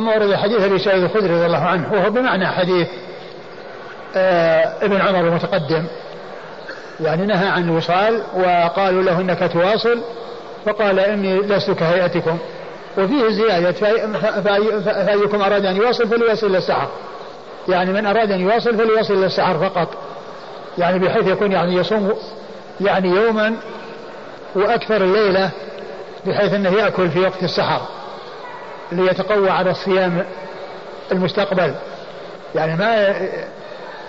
ثم ورد حديث أبي سعيد الخدري رضي الله عنه وهو بمعنى حديث آه ابن عمر المتقدم. يعني نهى عن الوصال وقالوا له إنك تواصل فقال إني لست كهيئتكم. وفيه زيادة فأيكم أراد أن يواصل فليواصل إلى السحر. يعني من أراد أن يواصل فليواصل إلى السحر فقط. يعني بحيث يكون يعني يصوم يعني يوما وأكثر الليلة بحيث أنه يأكل في وقت السحر. ليتقوى على الصيام المستقبل. يعني ما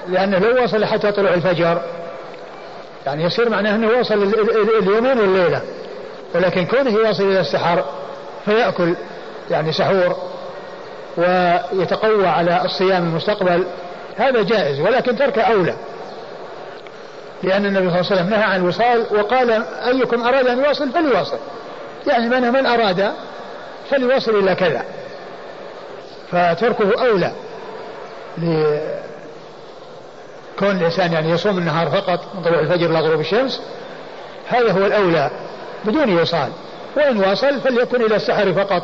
لأنه لو وصل حتى طلوع الفجر يعني يصير معناه أنه وصل اليومين والليلة. ولكن كونه يواصل إلى السحر فيأكل يعني سحور ويتقوى على الصيام المستقبل هذا جائز. ولكن تركه أولى. لأن النبي صلى الله عليه وسلم نهى عن الوصال وقال أيكم أراد أن يواصل فليواصل. يعني من من أراد فليواصل إلى كذا. فتركه أولى لكون الإنسان يعني يصوم النهار فقط من طلوع الفجر إلى غروب الشمس هذا هو الأولى بدون وصال. وإن واصل فليكن إلى السحر فقط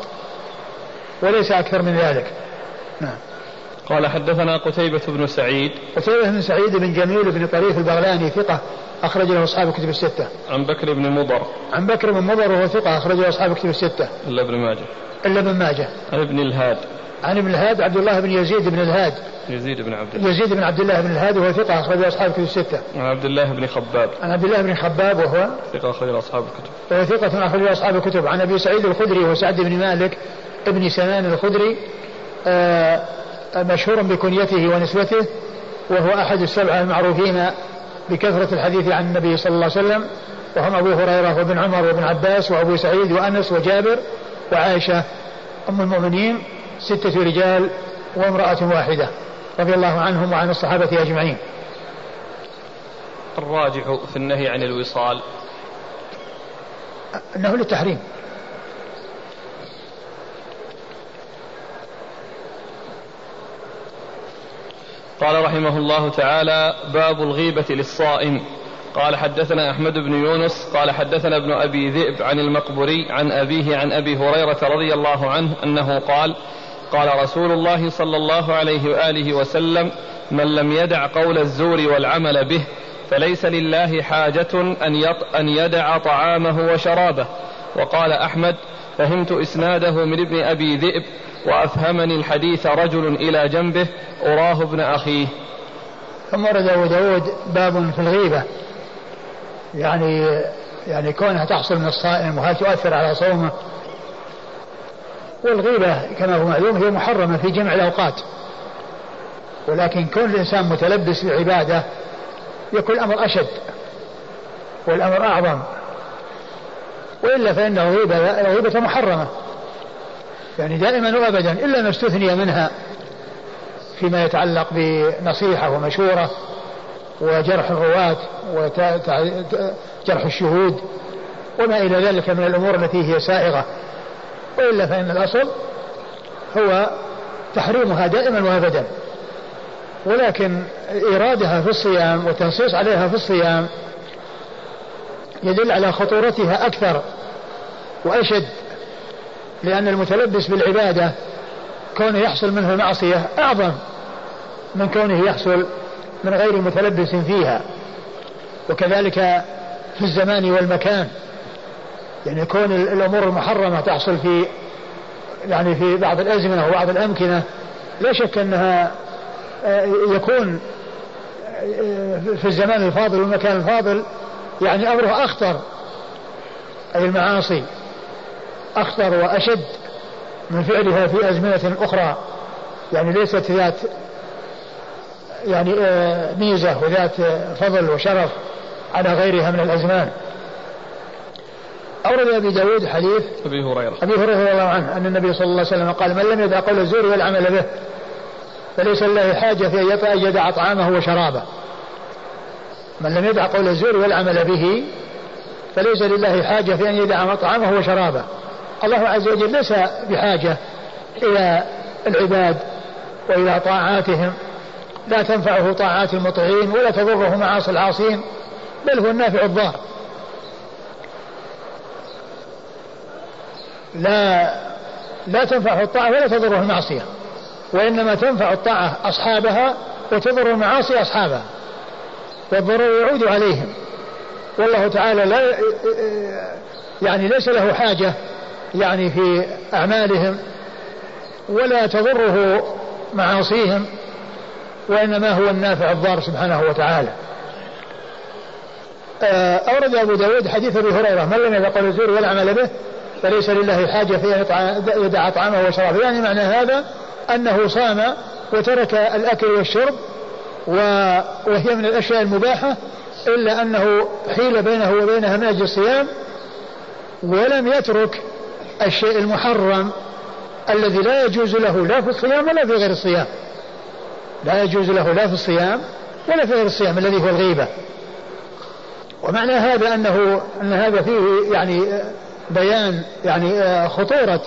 وليس أكثر من ذلك. نعم. قال حدثنا قتيبة بن سعيد. قتيبة بن سعيد بن جميل بن طريف البغلاني ثقة أخرج له أصحاب كتب الستة. عن بكر بن مضر. عن بكر بن مضر وهو ثقة أخرج له أصحاب كتب الستة. إلا ابن ماجه. إلا ابن ماجه. عن ابن الهاد. عن ابن الهاد عبد الله بن يزيد بن الهاد. يزيد بن عبد الله. يزيد بن عبد الله بن الهاد وهو ثقة أخرج أصحاب الكتب الستة. عن عبد الله بن خباب. عن عبد الله بن خباب وهو ثقة أخرج أصحاب الكتب. وهو ثقة أخرج أصحاب الكتب. عن أبي سعيد الخدري وسعد بن مالك ابن سنان الخدري آه مشهور بكنيته ونسبته وهو أحد السبعة المعروفين بكثرة الحديث عن النبي صلى الله عليه وسلم وهم أبو هريرة وابن عمر وابن عباس وأبو سعيد وأنس وجابر وعائشة. أم المؤمنين ستة رجال وامرأة واحدة رضي الله عنهم وعن الصحابة أجمعين. الراجح في النهي عن الوصال. أنه للتحريم. قال رحمه الله تعالى باب الغيبة للصائم. قال حدثنا أحمد بن يونس قال حدثنا ابن أبي ذئب عن المقبري عن أبيه عن أبي هريرة رضي الله عنه أنه قال قال رسول الله صلى الله عليه وآله وسلم من لم يدع قول الزور والعمل به فليس لله حاجة أن, أن يدع طعامه وشرابه وقال أحمد فهمت إسناده من ابن أبي ذئب وأفهمني الحديث رجل إلى جنبه أراه ابن أخيه. ثم ورد أبو داود باب في الغيبة. يعني يعني كونها تحصل من الصائم وهل تؤثر على صومه؟ والغيبة كما هو معلوم هي محرمة في جميع الأوقات. ولكن كون الإنسان متلبس بعبادة يكون الأمر أشد والأمر أعظم. وإلا فإنه غيبة غيبة محرمة. يعني دائما وأبدا إلا ما استثني منها فيما يتعلق بنصيحة ومشورة وجرح الرواة وجرح الشهود وما إلى ذلك من الأمور التي هي سائغة. وإلا فإن الأصل هو تحريمها دائما وأبدا ولكن إيرادها في الصيام والتنصيص عليها في الصيام يدل على خطورتها أكثر وأشد لأن المتلبس بالعبادة كونه يحصل منه المعصية أعظم من كونه يحصل من غير متلبس فيها. وكذلك في الزمان والمكان يعني كون الأمور المحرمة تحصل في يعني في بعض الأزمنة وبعض الأمكنة لا شك أنها آه، يكون آه، في الزمان الفاضل والمكان الفاضل يعني أمره أخطر أي المعاصي. أخطر وأشد من فعلها في أزمنة أخرى. يعني ليست ذات يعني آه، ميزة وذات فضل وشرف على غيرها من الأزمان. أورد أبي داود حديث أبي هريرة. أبي هريرة رضي الله عنه أن النبي صلى الله عليه وسلم قال من لم يدع قول الزور والعمل به فليس لله حاجة في أن يدع طعامه وشرابه. من لم يدع قول الزور والعمل به فليس لله حاجة في أن يدع طعامه وشرابه. الله عز وجل ليس بحاجة إلى العباد وإلى طاعاتهم. لا تنفعه طاعات المطيعين ولا تضره معاصي العاصين بل هو النافع الضار لا لا تنفعه الطاعة ولا تضره المعصية وإنما تنفع الطاعة أصحابها وتضر المعاصي أصحابها والضرر يعود عليهم. والله تعالى لا يعني ليس له حاجة يعني في أعمالهم ولا تضره معاصيهم وإنما هو النافع الضار سبحانه وتعالى. آه، أورد أبو داود حديث أبي هريرة من لم يدع قول الزور ولا عمل به فليس لله حاجة في أن يدع طعامه وشرابه. يعني معنى هذا أنه صام وترك الأكل والشرب وهي من الأشياء المباحة إلا أنه حيل بينه وبينها من أجل الصيام ولم يترك الشيء المحرم الذي لا يجوز له لا في الصيام ولا في غير الصيام. لا يجوز له لا في الصيام ولا في غير الصيام الذي هو الغيبة. ومعنى هذا أنه أن هذا فيه يعني بيان يعني خطورة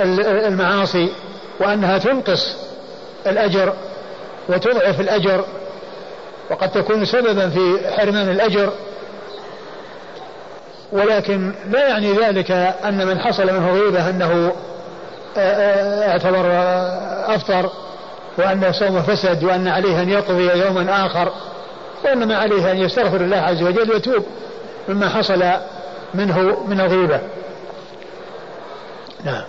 المعاصي وأنها تنقص الأجر وتضعف الأجر وقد تكون سببا في حرمان الأجر ولكن لا يعني ذلك أن من حصل منه غيبة أنه اعتبر أفطر وأن صومه فسد وأن عليه أن يقضي يوما آخر وإنما عليه أن يستغفر الله عز وجل ويتوب مما حصل منه من الغيبة نعم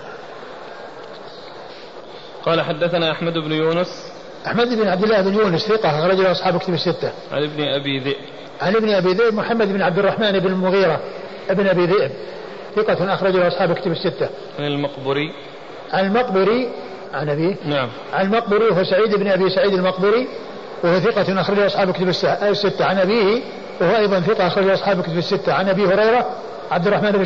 قال حدثنا أحمد بن يونس أحمد بن عبد الله بن يونس ثقة أخرج له أصحاب كتب الستة. عن ابن أبي ذئب. عن ابن أبي ذئب محمد بن عبد الرحمن بن المغيرة ابن أبي ذئب ثقة أخرج له أصحاب كتب الستة. عن المقبري. عن المقبري عن أبيه. نعم. عن المقبري وهو سعيد بن أبي سعيد المقبري وهو ثقة أخرج له أصحاب كتب الستة عن أبيه وهو أيضا ثقة أخرج له أصحاب كتب الستة عن أبي هريرة عبد الرحمن بن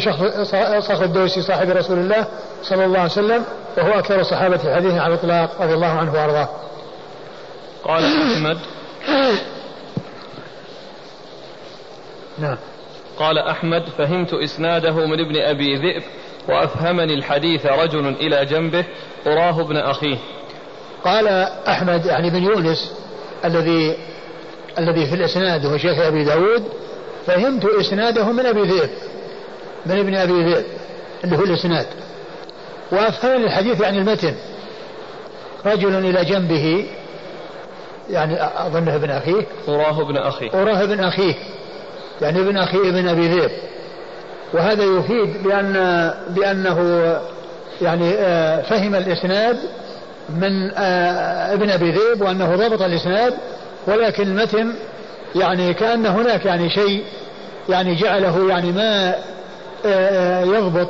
صخر الدوسي صاحب رسول الله صلى الله عليه وسلم وهو أكثر الصحابة الحديث على الإطلاق رضي الله عنه وأرضاه. قال أحمد نعم قال أحمد فهمت إسناده من ابن أبي ذئب وأفهمني الحديث رجل إلى جنبه أراه ابن أخيه. قال أحمد يعني بن يونس الذي الذي في الإسناد هو شيخ أبي داود فهمت إسناده من أبي ذئب من ابن أبي ذئب اللي هو الإسناد. وأفهمني الحديث يعني المتن. رجل إلى جنبه يعني أظنه ابن أخيه. أراه ابن أخيه. أراه ابن أخيه. يعني ابن أخي ابن أبي ذئب. وهذا يفيد بأن بأنه يعني آه، فهم الإسناد من آه، ابن أبي ذئب وأنه ضبط الإسناد ولكن المتن يعني كأن هناك يعني شيء يعني جعله يعني ما آه، يضبط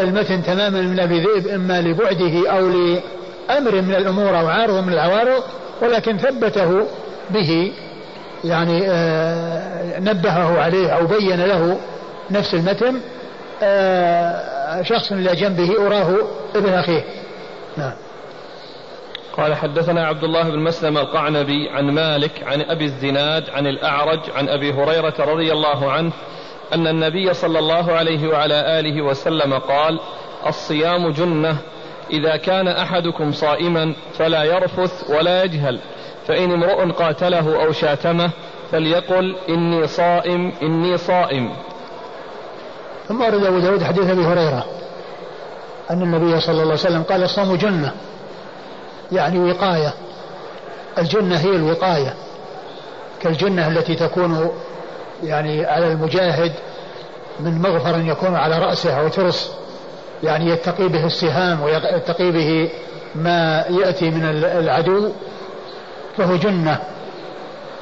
المتن تماما من أبي ذئب إما لبعده أو لأمر من الأمور أو عارض من العوارض ولكن ثبته به. يعني آه، نبهه عليه أو بين له نفس المتن آه، شخص إلى جنبه أراه ابن أخيه. نعم. قال حدثنا عبد الله بن مسلم القعنبي عن مالك عن أبي الزناد عن الأعرج عن أبي هريرة رضي الله عنه أن النبي صلى الله عليه وعلى آله وسلم قال الصيام جنة إذا كان أحدكم صائما فلا يرفث ولا يجهل. فإن امرؤ قاتله أو شاتمه فليقل إني صائم إني صائم. ثم ورد أبو داود حديث أبي هريرة أن النبي صلى الله عليه وسلم قال الصوم جنة يعني وقاية. الجنة هي الوقاية. كالجنة التي تكون يعني على المجاهد من مغفر يكون على رأسه أو ترس يعني يتقي به السهام ويتقي به ما يأتي من العدو. فهو جنة.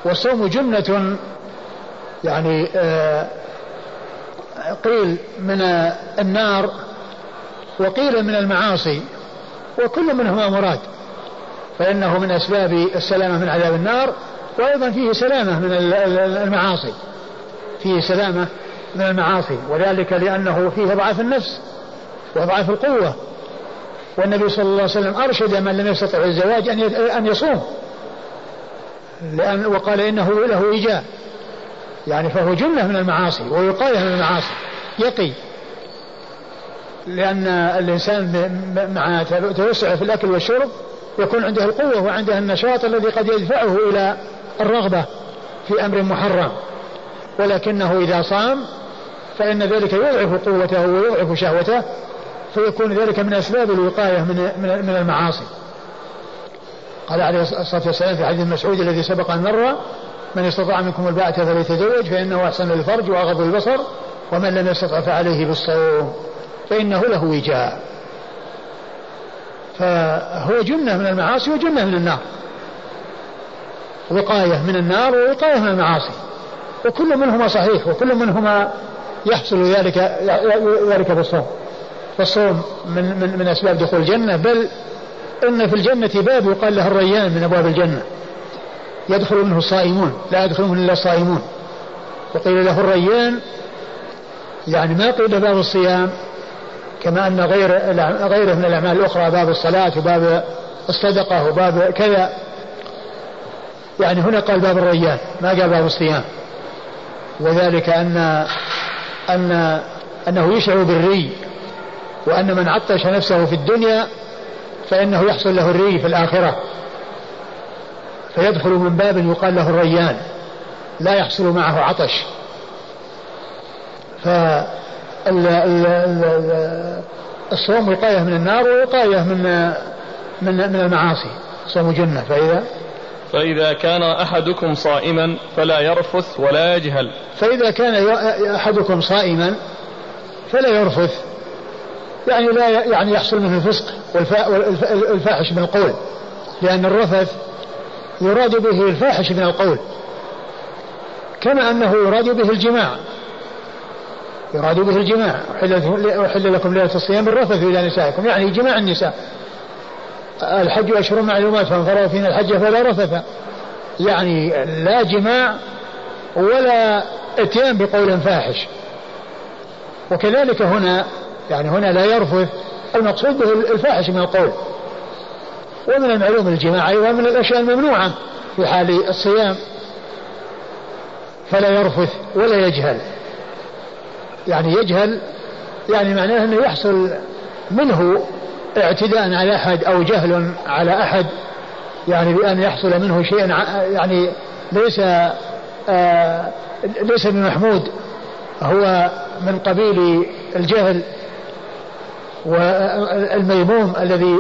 والصوم جنة يعني آه، قيل من النار وقيل من المعاصي وكل منهما مراد. فإنه من أسباب السلامة من عذاب النار وأيضا فيه سلامة من المعاصي. فيه سلامة من المعاصي وذلك لأنه فيه ضعف النفس وضعف القوة. والنبي صلى الله عليه وسلم أرشد من لم يستطع الزواج أن يصوم. لأن وقال إنه له إيجاء يعني فهو جنة من المعاصي ووقاية من المعاصي. يقي. لأن الإنسان مع توسعه في الأكل والشرب يكون عنده القوة وعنده النشاط الذي قد يدفعه إلى الرغبة في أمر محرم. ولكنه إذا صام فإن ذلك يضعف قوته ويضعف شهوته فيكون ذلك من أسباب الوقاية من من المعاصي. قال عليه الصلاة والسلام في حديث مسعود الذي سبق أن مر من استطاع منكم الباءة فليتزوج فإنه أحسن للفرج وأغض البصر ومن لم يستطع فعليه بالصوم فإنه له وجاء. فهو جنة من المعاصي وجنة من النار. وقاية من النار ووقاية من المعاصي. وكل منهما صحيح وكل منهما يحصل ذلك ذلك بالصوم. فالصوم من من من أسباب دخول الجنة بل إن في الجنة باب يقال له الريان من أبواب الجنة. يدخل منه الصائمون لا يدخل منه إلا الصائمون. وقيل له الريان يعني ما قيل باب الصيام كما أن غير غيره من الأعمال الأخرى باب الصلاة وباب الصدقة وباب كذا. يعني هنا قال باب الريان ما قال باب الصيام. وذلك أن أن أنه يشعر بالري وأن من عطش نفسه في الدنيا فإنه يحصل له الري في الآخرة. فيدخل من باب يقال له الريان. لا يحصل معه عطش. ف الصوم وقاية من النار ووقاية من من من المعاصي. صوم جنة. فإذا فإذا كان أحدكم صائما فلا يرفث ولا يجهل. فإذا كان أحدكم صائما فلا يرفث. يعني لا يعني يحصل منه الفسق والفاحش من القول. لأن الرفث يراد به الفاحش من القول. كما أنه يراد به الجماع. يراد به الجماع. أحل لكم ليلة الصيام الرفث إلى نسائكم. يعني جماع النساء. الحج أشهر معلومات فمن فرض فينا الحج فلا رفث. يعني لا جماع ولا اتيان بقول فاحش. وكذلك هنا يعني هنا لا يرفث المقصود به الفاحش من القول. ومن المعلوم الجماع أيضا من الأشياء الممنوعة في حال الصيام. فلا يرفث ولا يجهل. يعني يجهل يعني معناه أنه يحصل منه اعتداء على أحد أو جهل على أحد. يعني بأن يحصل منه شيء يعني ليس آه ليس بمحمود. هو من قبيل الجهل. والميموم الذي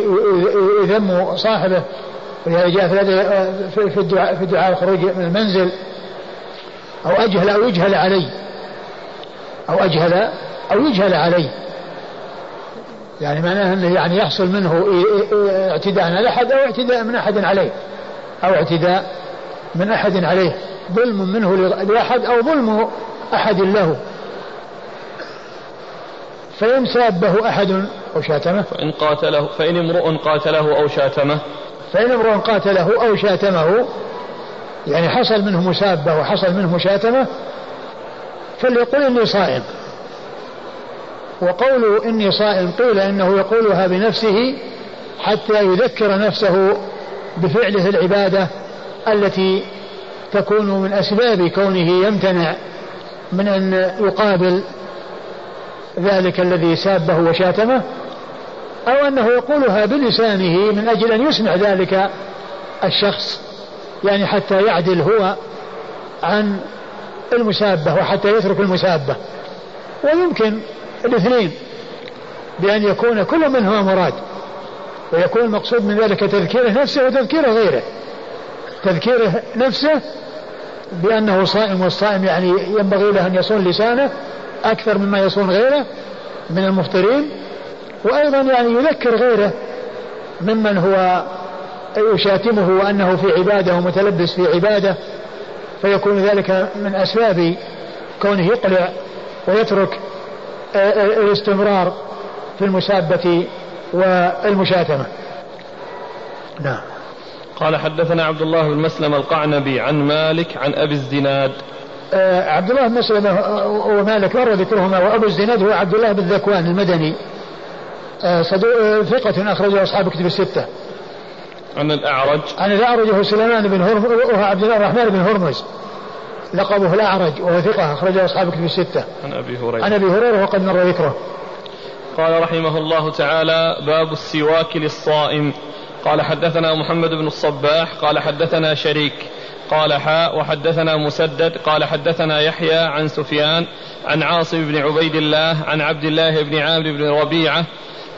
يذم صاحبه ولهذا جاء في الدعاء في الدعاء الخروج من المنزل أو اجهل أو يجهل علي. أو اجهل أو يجهل علي. يعني معناه أنه يعني يحصل منه اعتداء على أحد أو اعتداء من أحد عليه. أو اعتداء من أحد عليه. ظلم منه لأحد أو ظلم أحد له. فإن سابه أحد أو شاتمه. فإن قاتله فإن امرؤ قاتله أو شاتمه. فإن امرؤ قاتله أو شاتمه يعني حصل منه مسابة وحصل منه شاتمة فليقول إني صائم. وقول إني صائم قيل إنه يقولها بنفسه حتى يذكر نفسه بفعله العبادة التي تكون من أسباب كونه يمتنع من أن يقابل ذلك الذي سابه وشاتمه أو أنه يقولها بلسانه من أجل أن يسمع ذلك الشخص يعني حتى يعدل هو عن المسابة وحتى يترك المسابة. ويمكن الاثنين بأن يكون كل منهما مراد ويكون المقصود من ذلك تذكيره نفسه وتذكيره غيره. تذكيره نفسه بأنه صائم والصائم يعني ينبغي له أن يصون لسانه أكثر مما يصون غيره من المفطرين وأيضا يعني يذكر غيره ممن هو يشاتمه وأنه في عبادة ومتلبس في عبادة فيكون ذلك من أسباب كونه يقلع ويترك الاستمرار في المسابة والمشاتمة. نعم. قال حدثنا عبد الله بن مسلم القعنبي عن مالك عن أبي الزناد عبد الله بن مسلم ومالك مر ذكرهما وأبو الزناد هو عبد الله بن ذكوان المدني آه ثقة أخرجه أصحاب كتب الستة. عن الأعرج عن الأعرج هو سليمان بن هرمز وهو عبد الله الرحمن بن هرمز لقبه الأعرج وهو ثقة أخرجه أصحاب كتب الستة. عن أبي هريرة عن أبي هريرة وقد مر ذكره. قال رحمه الله تعالى باب السواك للصائم قال حدثنا محمد بن الصباح قال حدثنا شريك قال حاء وحدثنا مسدد قال حدثنا يحيى عن سفيان عن عاصم بن عبيد الله عن عبد الله بن عامر بن ربيعة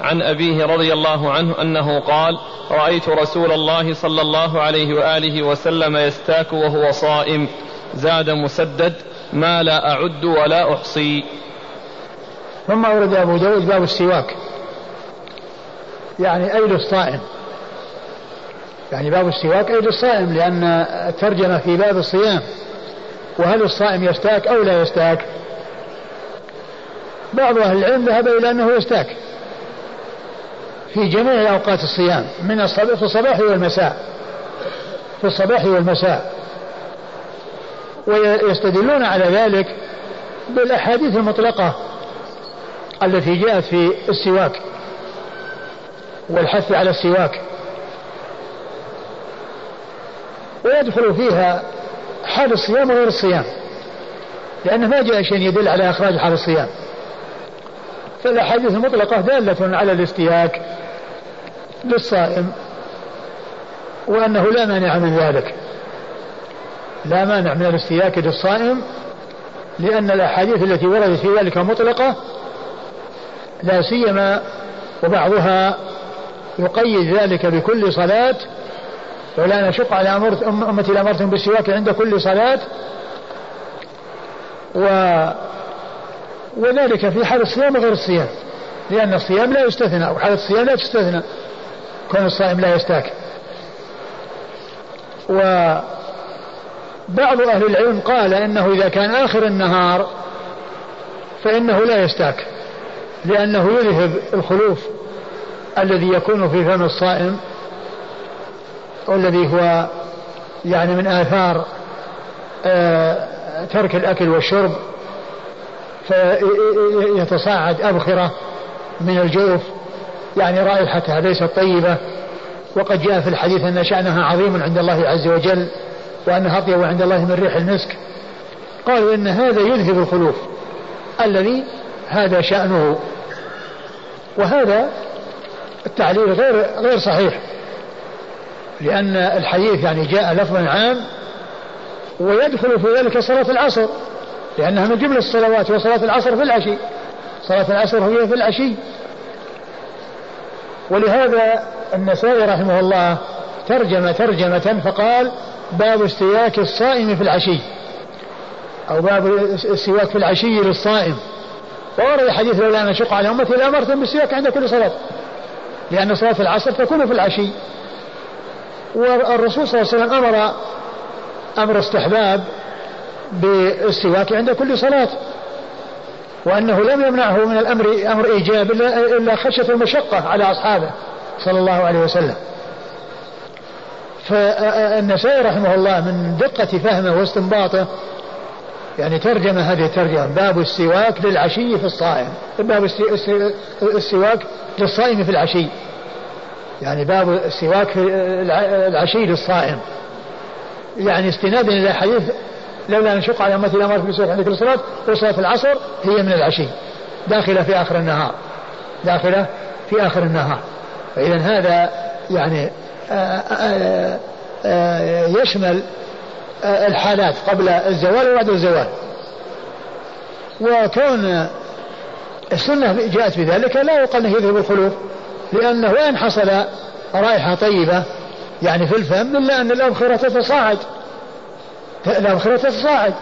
عن أبيه رضي الله عنه أنه قال رأيت رسول الله صلى الله عليه وآله وسلم يستاك وهو صائم. زاد مسدد ما لا أعد ولا أحصي. ثم ورد أبو داود باب السواك. يعني أيد الصائم. يعني باب السواك أي للصائم لأن الترجمة في باب الصيام وهل الصائم يستاك أو لا يستاك بعض أهل العلم ذهب إلى أنه يستاك في جميع أوقات الصيام من الصباح في الصباح والمساء في الصباح والمساء. ويستدلون على ذلك بالأحاديث المطلقة التي جاءت في السواك والحث على السواك. ويدخل فيها حال الصيام وغير الصيام. لأنه ما جاء شيء يدل على إخراج حال الصيام. فالأحاديث المطلقة دالة على الاستياك للصائم وأنه لا مانع من ذلك. لا مانع من الاستياك للصائم لأن الأحاديث التي وردت في ذلك مطلقة لا سيما وبعضها يقيد ذلك بكل صلاة ولا نشق على أمتي لأمرتهم بالسواك عند كل صلاة. و وذلك في حال الصيام وغير الصيام. لأن الصيام لا يستثنى أو حالة الصيام لا تستثنى. كون الصائم لا يستاك. وبعض أهل العلم قال إنه إذا كان آخر النهار فإنه لا يستاك. لأنه يذهب الخلوف الذي يكون في فم الصائم والذي هو يعني من آثار آه، ترك الأكل والشرب فيتصاعد أبخرة من الجوف يعني رائحتها ليست طيبة وقد جاء في الحديث أن شأنها عظيم عند الله عز وجل وأنها أطيب عند الله من ريح المسك. قالوا إن هذا يذهب الخلوف الذي هذا شأنه. وهذا التعليل غير غير صحيح. لأن الحديث يعني جاء لفظا عام ويدخل في ذلك صلاة العصر لأنها من جملة الصلوات وصلاة العصر في العشي. صلاة العصر هي في العشي. ولهذا النسائي رحمه الله ترجم ترجمة فقال باب استياك الصائم في العشي. أو باب السواك في العشي للصائم. وورد حديث لولا أن أشق على أمتي لأمرتهم بالسواك عند كل صلاة. لأن صلاة العصر تكون في العشي. والرسول صلى الله عليه وسلم أمر أمر استحباب بالسواك عند كل صلاة وأنه لم يمنعه من الأمر أمر إيجاب إلا خشية المشقة على أصحابه صلى الله عليه وسلم. فالنسائي رحمه الله من دقة فهمه واستنباطه يعني ترجم هذه الترجمة باب السواك للعشي في الصائم. باب السواك للصائم في العشي. يعني باب السواك في العشي للصائم يعني استنادا إلى حديث لولا أن نشق على امتي لامرت بالسواك عند كل صلاة وصلاه العصر هي من العشي داخلة في آخر النهار. داخلة في آخر النهار. فاذا هذا يعني يشمل الحالات قبل الزوال وبعد الزوال. وكون السنة جاءت بذلك لا يقال أنه يذهب الخلوف. لأنه وإن حصل رائحة طيبة يعني في الفم إلا أن الأبخرة تتصاعد. الأبخرة تتصاعد.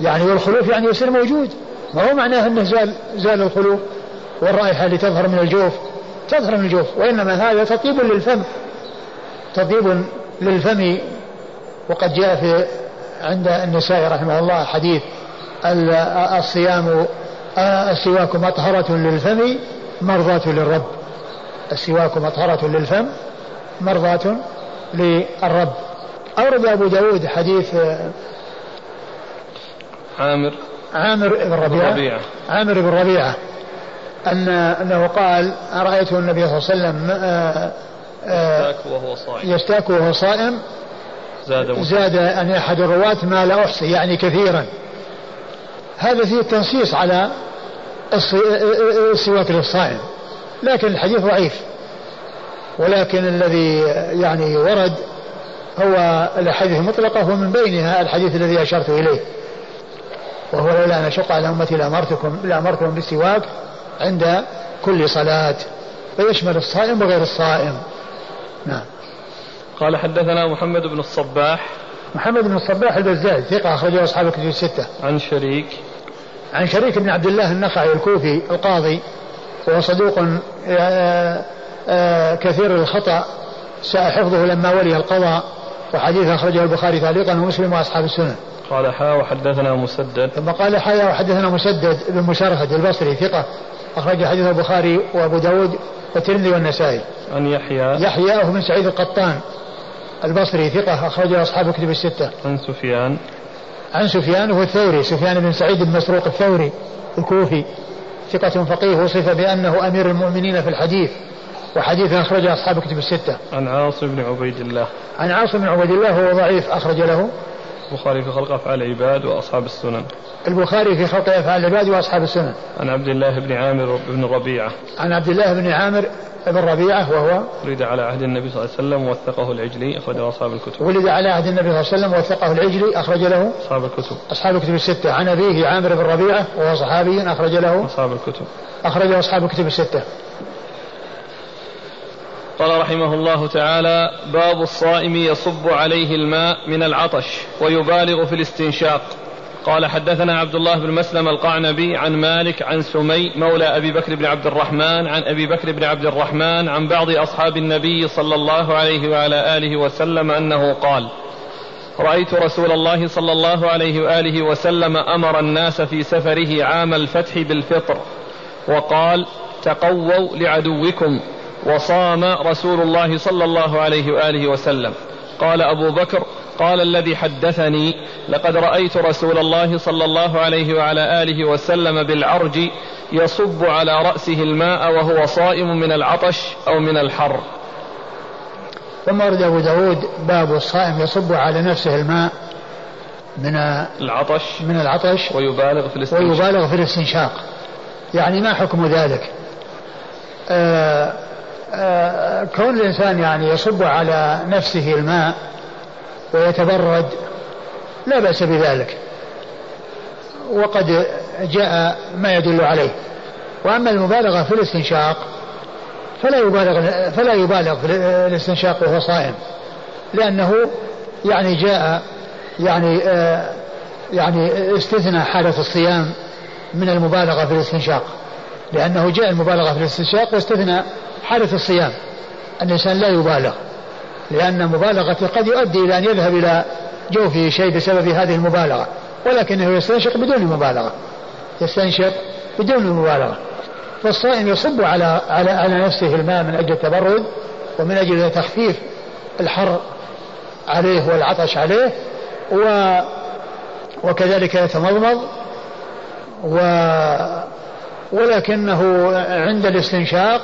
يعني والخلوف يعني يصير موجود. ما هو معناه أنه زال زال الخلوف؟ والرائحة اللي تظهر من الجوف. تظهر من الجوف. وإنما هذا تطيب للفم. تطيب للفم. وقد جاء في عند النساء رحمه الله حديث الصيام السواك مطهرة للفم مرضاة للرب. السواك مطهرة للفم مرضاة للرب. أورد أبو داود حديث عامر. عامر بن ربيعة, ربيعة. عامر بن ربيعة. أن أنه قال رأيت النبي صلى الله عليه وسلم آه، آه، يستاك وهو صائم. يستاك وهو صائم. زاد زاد أن أحد الرواة ما لا أحصي يعني كثيرا. هذا فيه التنصيص على السواك للصائم. لكن الحديث ضعيف. ولكن الذي يعني ورد هو الأحاديث المطلقة ومن بينها الحديث الذي أشرت إليه. وهو لولا أن أشق على أمتي لامرتكم لامرتكم بالسواك عند كل صلاة. ويشمل الصائم وغير الصائم. نعم. قال حدثنا محمد بن الصباح. محمد بن الصباح البزاز ثقة أخرجه أصحاب الكتب الستة. عن شريك. عن شريك بن عبد الله النخعي الكوفي القاضي وهو صدوق آه، آه، كثير الخطأ. ساء حفظه لما ولي القضاء وحديث أخرجه البخاري تعليقا ومسلم وأصحاب السنن. قال حا وحدثنا مسدد. ثم قال حا وحدثنا مسدد بن مشرفة البصري ثقة. أخرج حديث البخاري وأبو داود والترمذي والنسائي. عن يحيى. يحيى وهو من سعيد القطان البصري ثقة أخرجه أصحاب الكتب الستة. عن سفيان. عن سفيان وهو الثوري سفيان بن سعيد بن مسروق الثوري الكوفي. ثقة فقيه وصف بأنه أمير المؤمنين في الحديث وحديث أخرجه أصحاب الكتب الستة. عن عاصم بن عبيد الله. عن عاصم بن عبيد الله وهو ضعيف أخرج له. البخاري في خلق أفعال العباد وأصحاب السنن. البخاري في خلق أفعال العباد وأصحاب السنن. عن عبد الله بن عامر بن ربيعة. عن عبد الله بن عامر بن ربيعة وهو ولد على عهد النبي صلى الله عليه وسلم ووثقه العجلي أخرجه أصحاب الكتب. ولد على عهد النبي صلى الله عليه وسلم ووثقه العجلي أخرج له أصحاب الكتب. أصحاب الكتب الستة عن أبيه عامر بن ربيعة وهو صحابي أخرج له أصحاب الكتب. أخرجه أصحاب الكتب الستة. قال رحمه الله تعالى باب الصائم يصب عليه الماء من العطش ويبالغ في الاستنشاق. قال حدثنا عبد الله بن مسلم القعنبي عن مالك عن سمي مولى أبي بكر بن عبد الرحمن عن أبي بكر بن عبد الرحمن عن بعض أصحاب النبي صلى الله عليه وعلى آله وسلم أنه قال رأيت رسول الله صلى الله عليه وآله وسلم أمر الناس في سفره عام الفتح بالفطر وقال تقووا لعدوكم. وصام رسول الله صلى الله عليه وآله وسلم. قال أبو بكر قال الذي حدثني لقد رأيت رسول الله صلى الله عليه وعلى آله وسلم بالعرج يصب على رأسه الماء وهو صائم من العطش أو من الحر. ثم ورد أبو داود باب الصائم يصب على نفسه الماء من العطش من العطش ويبالغ في الاستنشاق. ويبالغ في الاستنشاق. يعني ما حكم ذلك؟ آه كون الإنسان يعني يصب على نفسه الماء ويتبرد لا بأس بذلك. وقد جاء ما يدل عليه. وأما المبالغة في الاستنشاق فلا يبالغ فلا يبالغ في الاستنشاق وهو صائم. لأنه يعني جاء يعني آه يعني استثنى حالة الصيام من المبالغة في الاستنشاق. لأنه جاء المبالغة في الاستنشاق واستثنى حالة الصيام. الإنسان لا يبالغ لأن مبالغته قد يؤدي إلى أن يذهب إلى جوفه شيء بسبب هذه المبالغة ولكنه يستنشق بدون مبالغة. يستنشق بدون مبالغة. فالصائم يصب على على على نفسه الماء من أجل التبرد ومن أجل تخفيف الحر عليه والعطش عليه و وكذلك يتمضمض و ولكنه عند الاستنشاق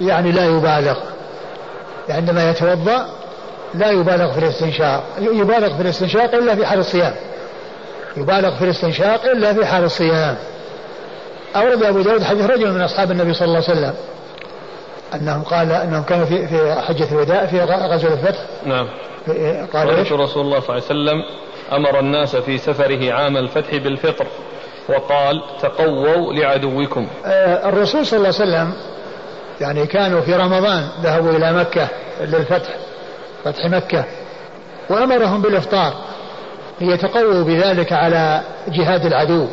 يعني لا يبالغ. عندما يتوضأ لا يبالغ في الاستنشاق. يبالغ في الاستنشاق إلا في حال الصيام. يبالغ في الاستنشاق إلا في حال الصيام. أورد أبو داود حديث رجل من أصحاب النبي صلى الله عليه وسلم أنهم قال أنهم كانوا في في حجة الوداع في غزوة الفتح. نعم. قال إيش؟ رسول الله صلى الله عليه وسلم أمر الناس في سفره عام الفتح بالفطر وقال تقووا لعدوكم. آه الرسول صلى الله عليه وسلم يعني كانوا في رمضان ذهبوا إلى مكة للفتح فتح مكة وأمرهم بالإفطار ليتقووا بذلك على جهاد العدو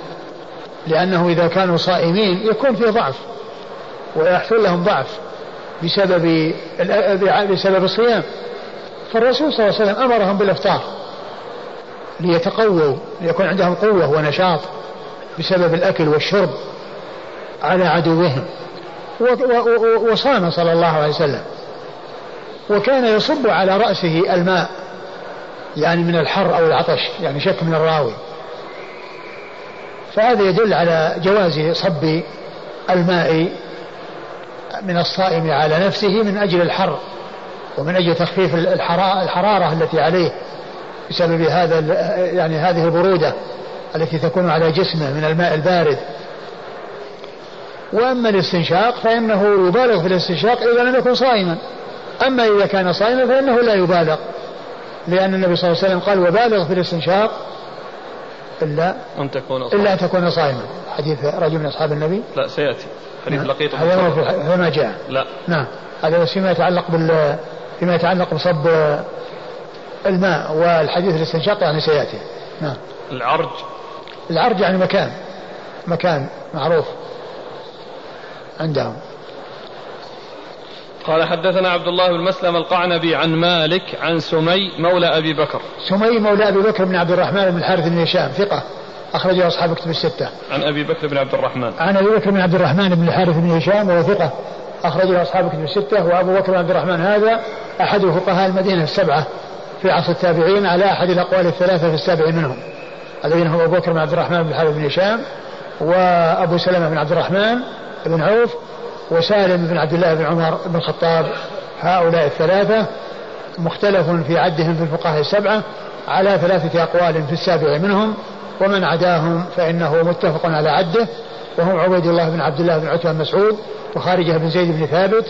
لأنه إذا كانوا صائمين يكون في ضعف ويحصل لهم ضعف بسبب بسبب الصيام. فالرسول صلى الله عليه وسلم أمرهم بالإفطار ليتقووا ليكون عندهم قوة ونشاط بسبب الأكل والشرب على عدوهم. وصام صلى الله عليه وسلم. وكان يصب على رأسه الماء يعني من الحر أو العطش يعني شك من الراوي. فهذا يدل على جواز صب الماء من الصائم على نفسه من أجل الحر ومن أجل تخفيف الحرارة التي عليه بسبب هذا يعني هذه البرودة التي تكون على جسمه من الماء البارد. وأما الاستنشاق فإنه يبالغ في الاستنشاق إذا لم يكن صائما. أما إذا كان صائما فإنه لا يبالغ لأن النبي صلى الله عليه وسلم قال وبالغ في الاستنشاق إلا أن تكون صائما. إلا أن تكون صائما. حديث رجل من أصحاب النبي. لا سيأتي. حديث نعم. لقيط. هذا ما في- هذا ما جاء. لا. نعم. هذا بس فيما يتعلق بال فيما يتعلق بصب الماء والحديث الاستنشاق يعني سيأتي. نعم. العرج. العرج يعني مكان. مكان معروف. عندهم. قال حدثنا عبد الله بن مسلم القعنبي عن مالك عن سمي مولى أبي بكر. سمي مولى أبي بكر بن عبد الرحمن بن الحارث بن هشام ثقة أخرجه أصحاب كتب الستة. عن أبي بكر بن عبد الرحمن. عن أبي بكر بن عبد الرحمن بن الحارث بن هشام وهو ثقة أخرجه أصحاب كتب الستة. وأبو بكر بن عبد الرحمن هذا أحد فقهاء المدينة السبعة في عصر التابعين على أحد الأقوال الثلاثة في السابع منهم. الذين هم أبو بكر بن عبد الرحمن بن الحارث بن هشام وأبو سلمة بن عبد الرحمن بن عوف وسالم بن عبد الله بن عمر بن الخطاب هؤلاء الثلاثة مختلف في عدهم في الفقهاء السبعة على ثلاثة أقوال في السابع منهم ومن عداهم فإنه متفق على عده وهم عبيد الله بن عبد الله بن عتبة بن مسعود وخارجة بن زيد بن ثابت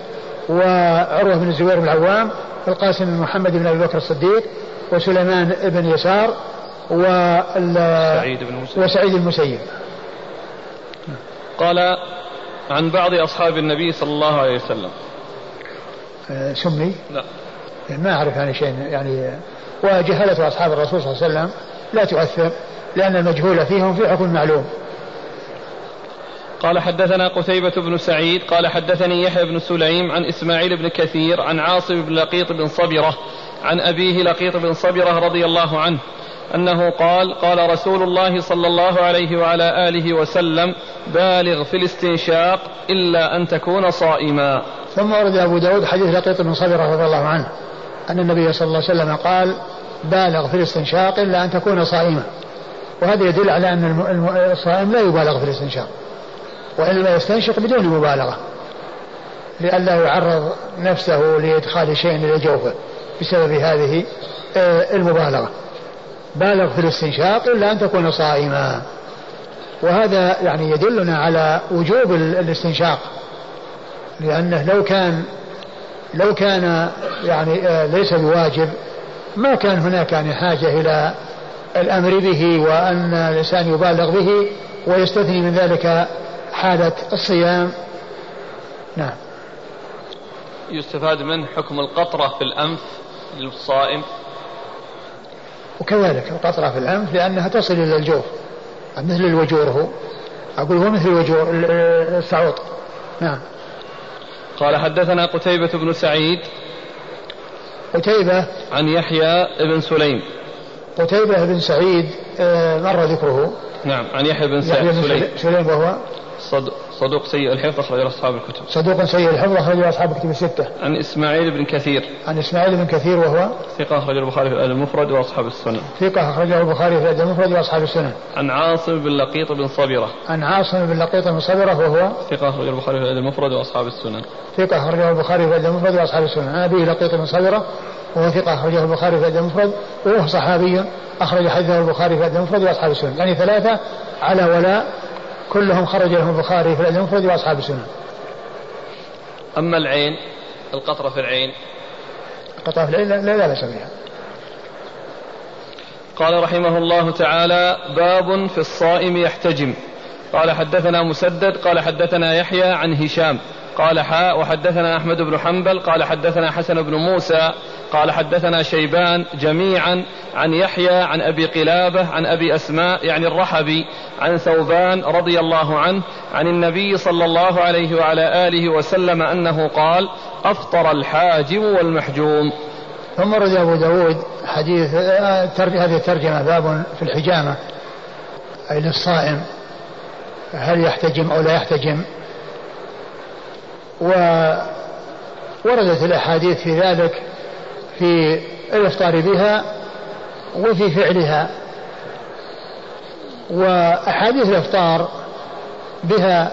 وعروة بن الزبير بن العوام والقاسم بن محمد بن أبي بكر الصديق وسليمان بن يسار سعيد بن مسيب. وسعيد المسيب قال عن بعض أصحاب النبي صلى الله عليه وسلم. آه، سمي؟ لا. ما أعرف يعني شيء يعني وجهلة أصحاب الرسول صلى الله عليه وسلم لا تؤثر لأن المجهول فيهم في حكم معلوم. قال حدثنا قتيبة بن سعيد قال حدثني يحيى بن سليم عن إسماعيل بن كثير عن عاصم بن لقيط بن صبرة عن أبيه لقيط بن صبرة رضي الله عنه أنه قال قال رسول الله صلى الله عليه وعلى آله وسلم بالغ في الاستنشاق إلا أن تكون صائما. ثم ورد أبو داود حديث لقيط بن صبرة رضي الله عنه أن النبي صلى الله عليه وسلم قال بالغ في الاستنشاق إلا أن تكون صائما. وهذا يدل على أن الصائم لا يبالغ في الاستنشاق وإنما يستنشق بدون مبالغة لئلا يعرض نفسه لإدخال شيء إلى جوفه بسبب هذه آه، المبالغة. بالغ في الاستنشاق إلا أن تكون صائما. وهذا يعني يدلنا على وجوب ال- الاستنشاق. لأنه لو كان لو كان يعني آه، ليس بواجب ما كان هناك يعني حاجة إلى الأمر به وأن الإنسان يبالغ به ويستثني من ذلك حالة الصيام. نعم. يستفاد منه حكم القطرة في الأنف للصائم. وكذلك القطرة في الأنف لأنها تصل إلى الجوف. مثل الوجور هو. أقول هو مثل الوجور ال- السعوط. نعم. قال حدثنا قتيبة بن سعيد قتيبة. عن يحيى بن سليم. قتيبة بن سعيد آه، مر ذكره. نعم عن يحيى بن سعيد سليم- سليم وهو صد- صدوق سيء الحفظ أخرج أصحاب الكتب. صدوق سيء الحفظ أخرجه أصحاب كتب الستة. عن إسماعيل بن كثير. عن إسماعيل بن كثير وهو؟ ثقة أخرج البخاري في الأدب المفرد وأصحاب السنن. ثقة أخرجه البخاري في الأدب المفرد وأصحاب السنن. عن عاصم بن لقيط بن صبرة. عن عاصم بن لقيط بن صبرة وهو؟ ثقة أخرج البخاري في الأدب المفرد وأصحاب السنن. ثقة أخرجه البخاري في الأدب المفرد وأصحاب السنن. عن أبيه لقيط بن صبرة وهو ثقة أخرجه البخاري في الأدب المفرد وهو صحابي أخرج حديثه البخاري في الأدب المفرد وأصحاب السنن. يعني ثلاثة على ولاء كلهم خرج لهم البخاري في الأدب المفرد وأصحاب السنن أما العين القطرة في العين. قطع في العين لا لا لا بأس بها. قال رحمه الله تعالى باب في الصائم يحتجم. قال حدثنا مسدد قال حدثنا يحيى عن هشام. قال حاء وحدثنا أحمد بن حنبل قال حدثنا حسن بن موسى قال حدثنا شيبان جميعا عن يحيى عن أبي قلابة عن أبي أسماء يعني الرحبي عن ثوبان رضي الله عنه عن النبي صلى الله عليه وعلى آله وسلم أنه قال أفطر الحاجم والمحجوم. ثم ورد أبو داود حديث هذه الترجمة باب في الحجامة أي للصائم هل يحتجم أو لا يحتجم؟ ووردت الأحاديث في ذلك في الإفطار بها وفي فعلها. وأحاديث الإفطار بها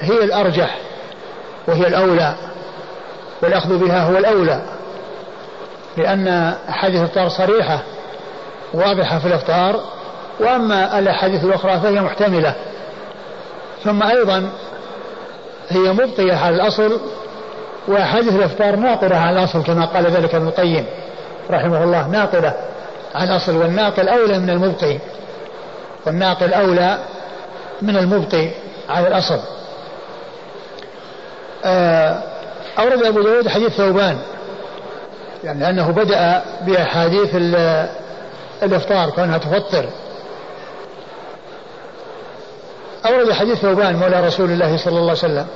هي الأرجح وهي الأولى والأخذ بها هو الأولى لأن أحاديث الإفطار صريحة واضحة في الإفطار وأما الأحاديث الأخرى فهي محتملة. ثم أيضا هي مبقية على الأصل وأحاديث الإفطار ناقلة على الأصل كما قال ذلك ابن القيم رحمه الله ناقلة على الأصل والناقل أولى من المبقي والناقل أولى من المبقي على الأصل. آه أورد أبو داود حديث ثوبان يعني لأنه بدأ بأحاديث الإفطار كونها تفطر. أورد حديث ثوبان مولى رسول الله صلى الله عليه وسلم.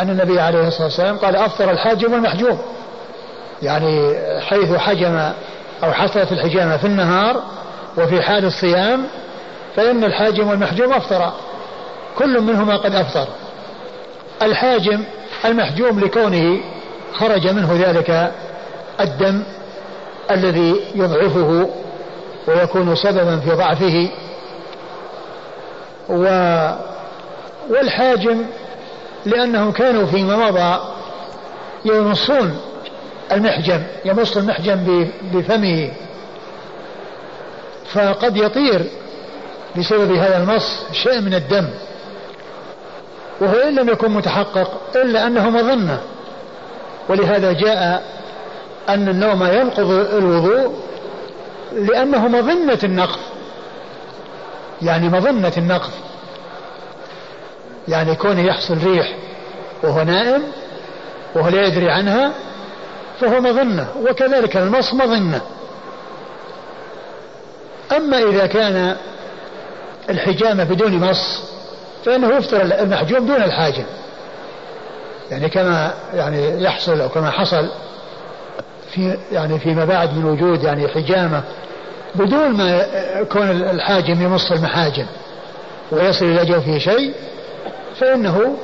أن النبي عليه الصلاة والسلام قال أفطر الحاجم والمحجوم يعني حيث حجم أو حصلت الحجامة في النهار وفي حال الصيام فإن الحاجم والمحجوم أفطر. كل منهما قد أفطر. الحاجم المحجوم لكونه خرج منه ذلك الدم الذي يضعفه ويكون سببا في ضعفه و والحاجم لأنهم كانوا فيما مضى يمصون المحجم يمص المحجم بفمه. فقد يطير بسبب هذا المص شيء من الدم. وهو إن لم يكن متحقق إلا أنه مظنة. ولهذا جاء أن النوم ينقض الوضوء لأنه مظنة النقض. يعني مظنة النقض. يعني كونه يحصل ريح وهو نائم وهو لا يدري عنها فهو مظنة وكذلك المص مظنة. أما إذا كان الحجامة بدون مص فإنه يفطر المحجوم دون الحاجم. يعني كما يعني يحصل أو كما حصل في يعني فيما بعد من وجود يعني حجامة بدون ما يكون الحاجم يمص المحاجم ويصل إلى جوفه شيء فإنه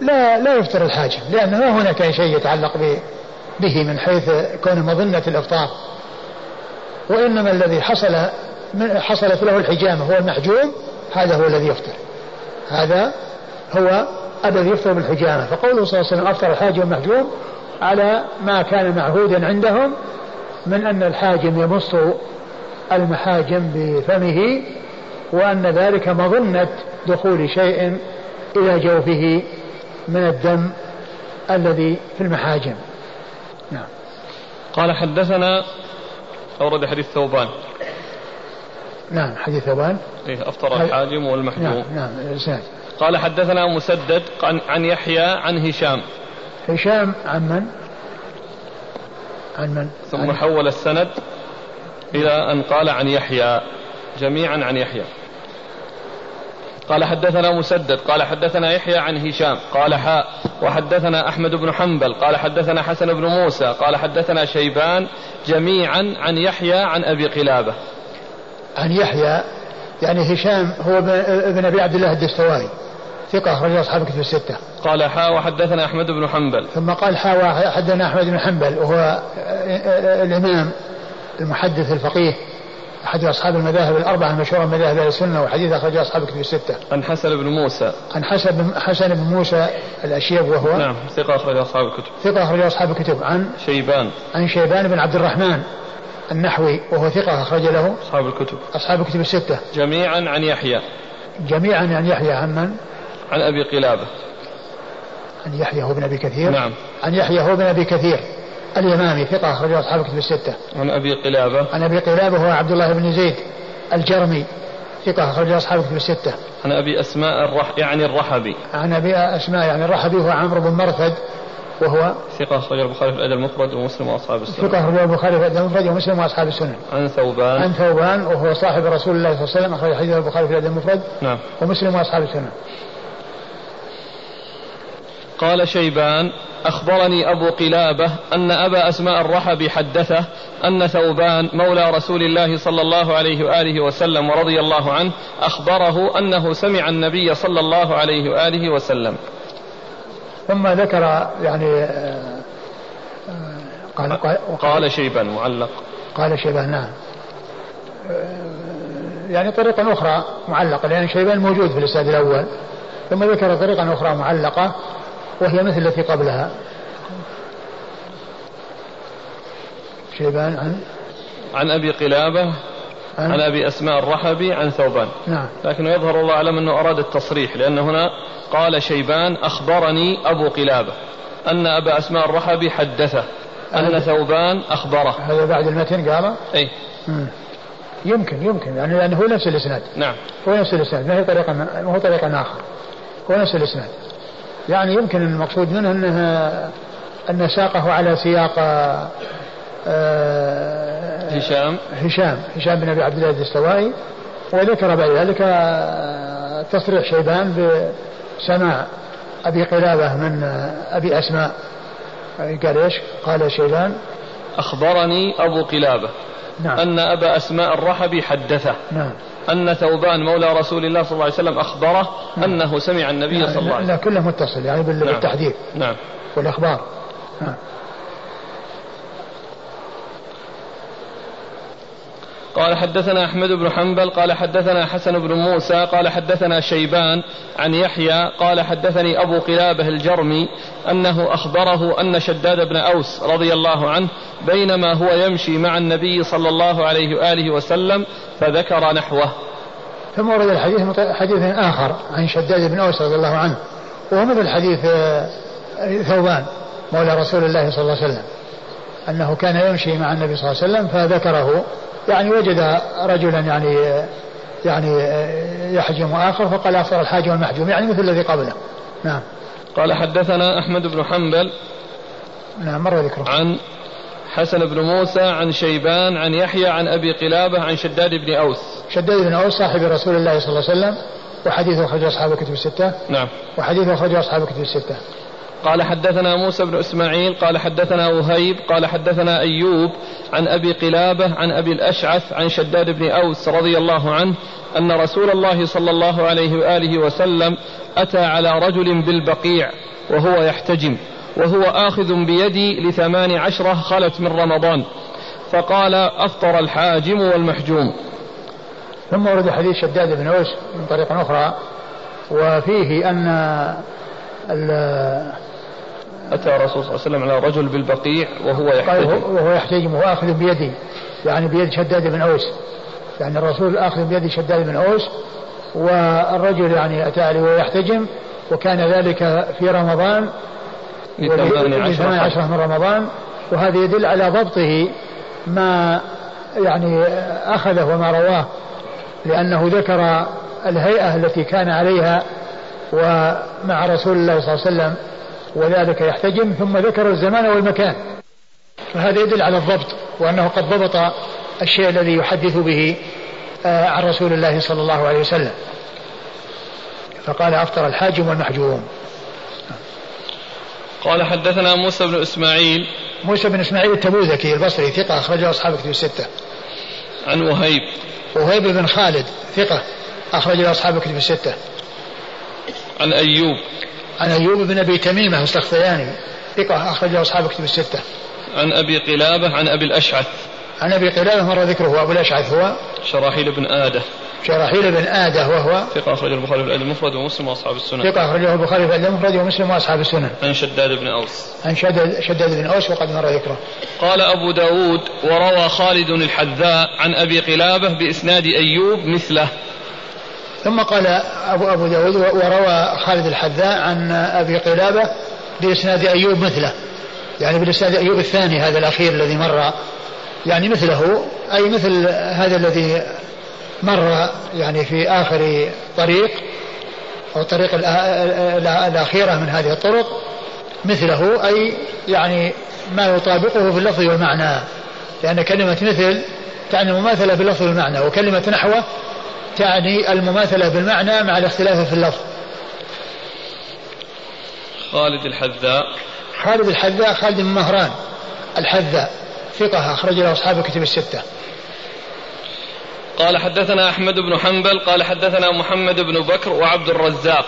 لا لا يفطر الحاجم لأن ما هناك شيء يتعلق به من حيث كون مظنة الإفطار. وإنما الذي حصل حصلت له الحجامة هو المحجوم هذا هو الذي يفطر. هذا هو الذي يفطر بالحجامة. فقوله صلى الله عليه وسلم أفطر الحاجم المحجوم على ما كان معهودا عندهم من أن الحاجم يمص المحاجم بفمه وأن ذلك مظنة دخول شيء إلى جوفه من الدم الذي في المحاجم. نعم. قال حدثنا أورد حديث ثوبان. نعم حديث ثوبان. إيه أفطر الحاجم والمحجوم. نعم نعم الإسناد قال حدثنا مسدد عن يحيى عن هشام. هشام عن من؟ عن من؟ ثم عن حول السند. إلى أن قال عن يحيى جميعا عن يحيى قال حدثنا مسدد قال حدثنا يحيى عن هشام قال حاء وحدثنا أحمد بن حنبل قال حدثنا حسن بن موسى قال حدثنا شيبان جميعا عن يحيى عن أبي قلابة عن يحيى يعني هشام هو ابن أبي عبد الله الدستوائي ثقة أخرج أصحاب كتب الستة. قال حاء وحدثنا أحمد بن حنبل. ثم قال حاء وحدثنا أحمد بن حنبل وهو الإمام المحدث الفقيه أحد أصحاب المذاهب الأربعة المشهورة من مذاهب أهل السنة وحديث أخرج أصحاب الكتب الستة. عن حسن بن موسى. عن حسن بن حسن بن موسى الأشيب وهو نعم ثقة أخرج أصحاب الكتب. ثقة أخرج أصحاب الكتب عن شيبان. عن شيبان بن عبد الرحمن النحوي وهو ثقة أخرج له أصحاب الكتب. أصحاب الكتب الستة. جميعا عن يحيى. جميعا عن يحيى عن من؟ عن أبي قلابة. عن يحيى هو بن أبي كثير. نعم. عن يحيى هو بن أبي كثير. اليمامي ثقة أخرج أصحاب الكتب الستة. عن أبي قلابة. عن أبي قلابة هو عبد الله بن زيد الجرمي ثقة أخرج أصحاب الكتب الستة. عن أبي أسماء الرح يعني الرحبي. عن أبي أسماء يعني الرحبي هو عمرو بن مرثد وهو ثقة أخرج البخاري في الأدب المفرد ومسلم وأصحاب السنن. ثقة أخرج البخاري في الأدب المفرد ومسلم وأصحاب السنن. عن ثوبان. عن ثوبان وهو صاحب رسول الله صلى الله عليه وسلم أخرج حديث البخاري في الأدب المفرد. نعم. ومسلم وأصحاب السنن. قال شيبان أخبرني أبو قلابة أن أبا أسماء الرحبي حدثه أن ثوبان مولى رسول الله صلى الله عليه وآله وسلم ورضي الله عنه أخبره أنه سمع النبي صلى الله عليه وآله وسلم. ثم ذكر يعني قال, قال, قال شيبان معلق. قال شيبان نعم. يعني طريقة أخرى معلقة لأن شيبان موجود في الإسناد الأول. ثم ذكر طريقة أخرى معلقة وهي مثل التي قبلها. شيبان عن؟ عن أبي قلابة عن, عن أبي أسماء الرحبي عن ثوبان. نعم. لكنه يظهر الله أعلم أنه أراد التصريح لأن هنا قال شيبان أخبرني أبو قلابة أن أبا أسماء الرحبي حدثه أن ثوبان أخبره. هذا بعد المتن قال؟ أي مم. يمكن يمكن يعني لأنه هو نفس الإسناد. نعم. هو نفس الإسناد ما هي طريقة ما هو طريقة آخر. هو نفس الإسناد. يعني يمكن المقصود منه أنه أن ساقه على سياق آه، هشام. هشام. هشام بن أبي عبد الله الدستوائي وذكر بعد ذلك تصريح شيبان بسماع أبي قلابة من أبي أسماء. قال إيش؟ قال شيبان أخبرني أبو قلابة نعم. أن أبا أسماء الرحبي حدثه. نعم. أن ثوبان مولى رسول الله صلى الله عليه وسلم أخبره نعم. أنه سمع النبي نعم. صلى الله عليه وسلم لا كله متصل يعني نعم. بالتحديث نعم والإخبار نعم قال حدثنا أحمد بن حنبل قال حدثنا حسن بن موسى قال حدثنا شيبان عن يحيى قال حدثني أبو قلابة الجرمي أنه أخبره أن شداد بن أوس رضي الله عنه بينما هو يمشي مع النبي صلى الله عليه وآله وسلم فذكر نحوه. ثم ورد الحديث حديث آخر عن شداد بن أوس رضي الله عنه وهو مثل حديث آه، ثوبان مولى رسول الله صلى الله عليه وسلم أنه كان يمشي مع النبي صلى الله عليه وسلم فذكره يعني وجد رجلا يعني يعني يحجم آخر فقال أفطر الحاجم والمحجوم يعني مثل الذي قبله. نعم. قال حدثنا أحمد بن حنبل نعم مر ذكره. عن حسن بن موسى عن شيبان عن يحيى عن أبي قلابة عن شداد بن أوس. شداد بن أوس صاحب رسول الله صلى الله عليه وسلم وحديثه أخرج أصحاب الكتب الستة. نعم. وحديثه أخرج أصحاب الكتب الستة. قال حدثنا موسى بن إسماعيل قال حدثنا وهيب قال حدثنا أيوب عن أبي قلابة عن أبي الأشعث عن شداد بن أوس رضي الله عنه أن رسول الله صلى الله عليه وآله وسلم أتى على رجل بالبقيع وهو يحتجم وهو آخذ بيدي لثمان عشرة خلت من رمضان فقال أفطر الحاجم والمحجوم. ثم ورد حديث شداد بن أوس من طريق أخرى وفيه أن أتى الرسول صلى الله عليه وسلم على رجل بالبقيع وهو يحتجم. وهو يحتجم وهو آخذ بيده يعني بيد شداد بن أوس. يعني الرسول آخذ بيد شداد بن أوس والرجل يعني أتى عليه وهو يحتجم وكان ذلك في رمضان لثمان عشرة من رمضان. وهذا يدل على ضبطه ما يعني أخذه وما رواه لأنه ذكر الهيئة التي كان عليها ومع رسول الله صلى الله عليه وسلم وذلك يحتجم ثم ذكر الزمان والمكان. فهذا يدل على الضبط وأنه قد ضبط الشيء الذي يحدث به آه، عن رسول الله صلى الله عليه وسلم. فقال أفطر الحاجم والمحجوم. قال حدثنا موسى بن إسماعيل. موسى بن إسماعيل التبوذكي البصري ثقة أخرجه أصحاب كتب الستة. عن وهيب. وهيب بن خالد ثقة أخرجه أصحاب كتب الستة. عن أيوب. عن أيوب بن أبي تميمة السختياني ثقة أخرجه أصحاب كتب الستة. عن أبي قلابة عن أبي الأشعث. عن أبي قلابة مر ذكره. أبو الأشعث هو شراحيل بن آدة. شراحيل بن آدة وهو ثقة أخرجه البخاري في الأدب المفرد ومسلم وأصحاب السنن. ثقة أخرجه البخاري في الأدب المفرد ومسلم وأصحاب السنن. عن شداد بن أوس. عن شداد, شداد بن أوس وقد مر ذكره. قال أبو داود وروى خالد الحذاء عن أبي قلابة بإسناد أيوب مثله. ثم قال أبو, أبو داود وروى خالد الحذاء عن أبي قلابة بإسناد أيوب مثله. يعني بإسناد أيوب الثاني هذا الأخير الذي مر. يعني مثله أي مثل هذا الذي مر يعني في آخر طريق أو الطريق الأخيرة من هذه الطرق مثله أي يعني ما يطابقه في اللفظ والمعنى. لأن كلمة مثل تعني مماثلة باللفظ والمعنى وكلمة نحوه تعني المماثلة بالمعنى مع الاختلاف في اللفظ. خالد الحذاء. خالد الحذاء خالد بن مهران الحذاء ثقة أخرج له أصحاب الكتب الستة. قال حدثنا أحمد بن حنبل قال حدثنا محمد بن بكر وعبد الرزاق.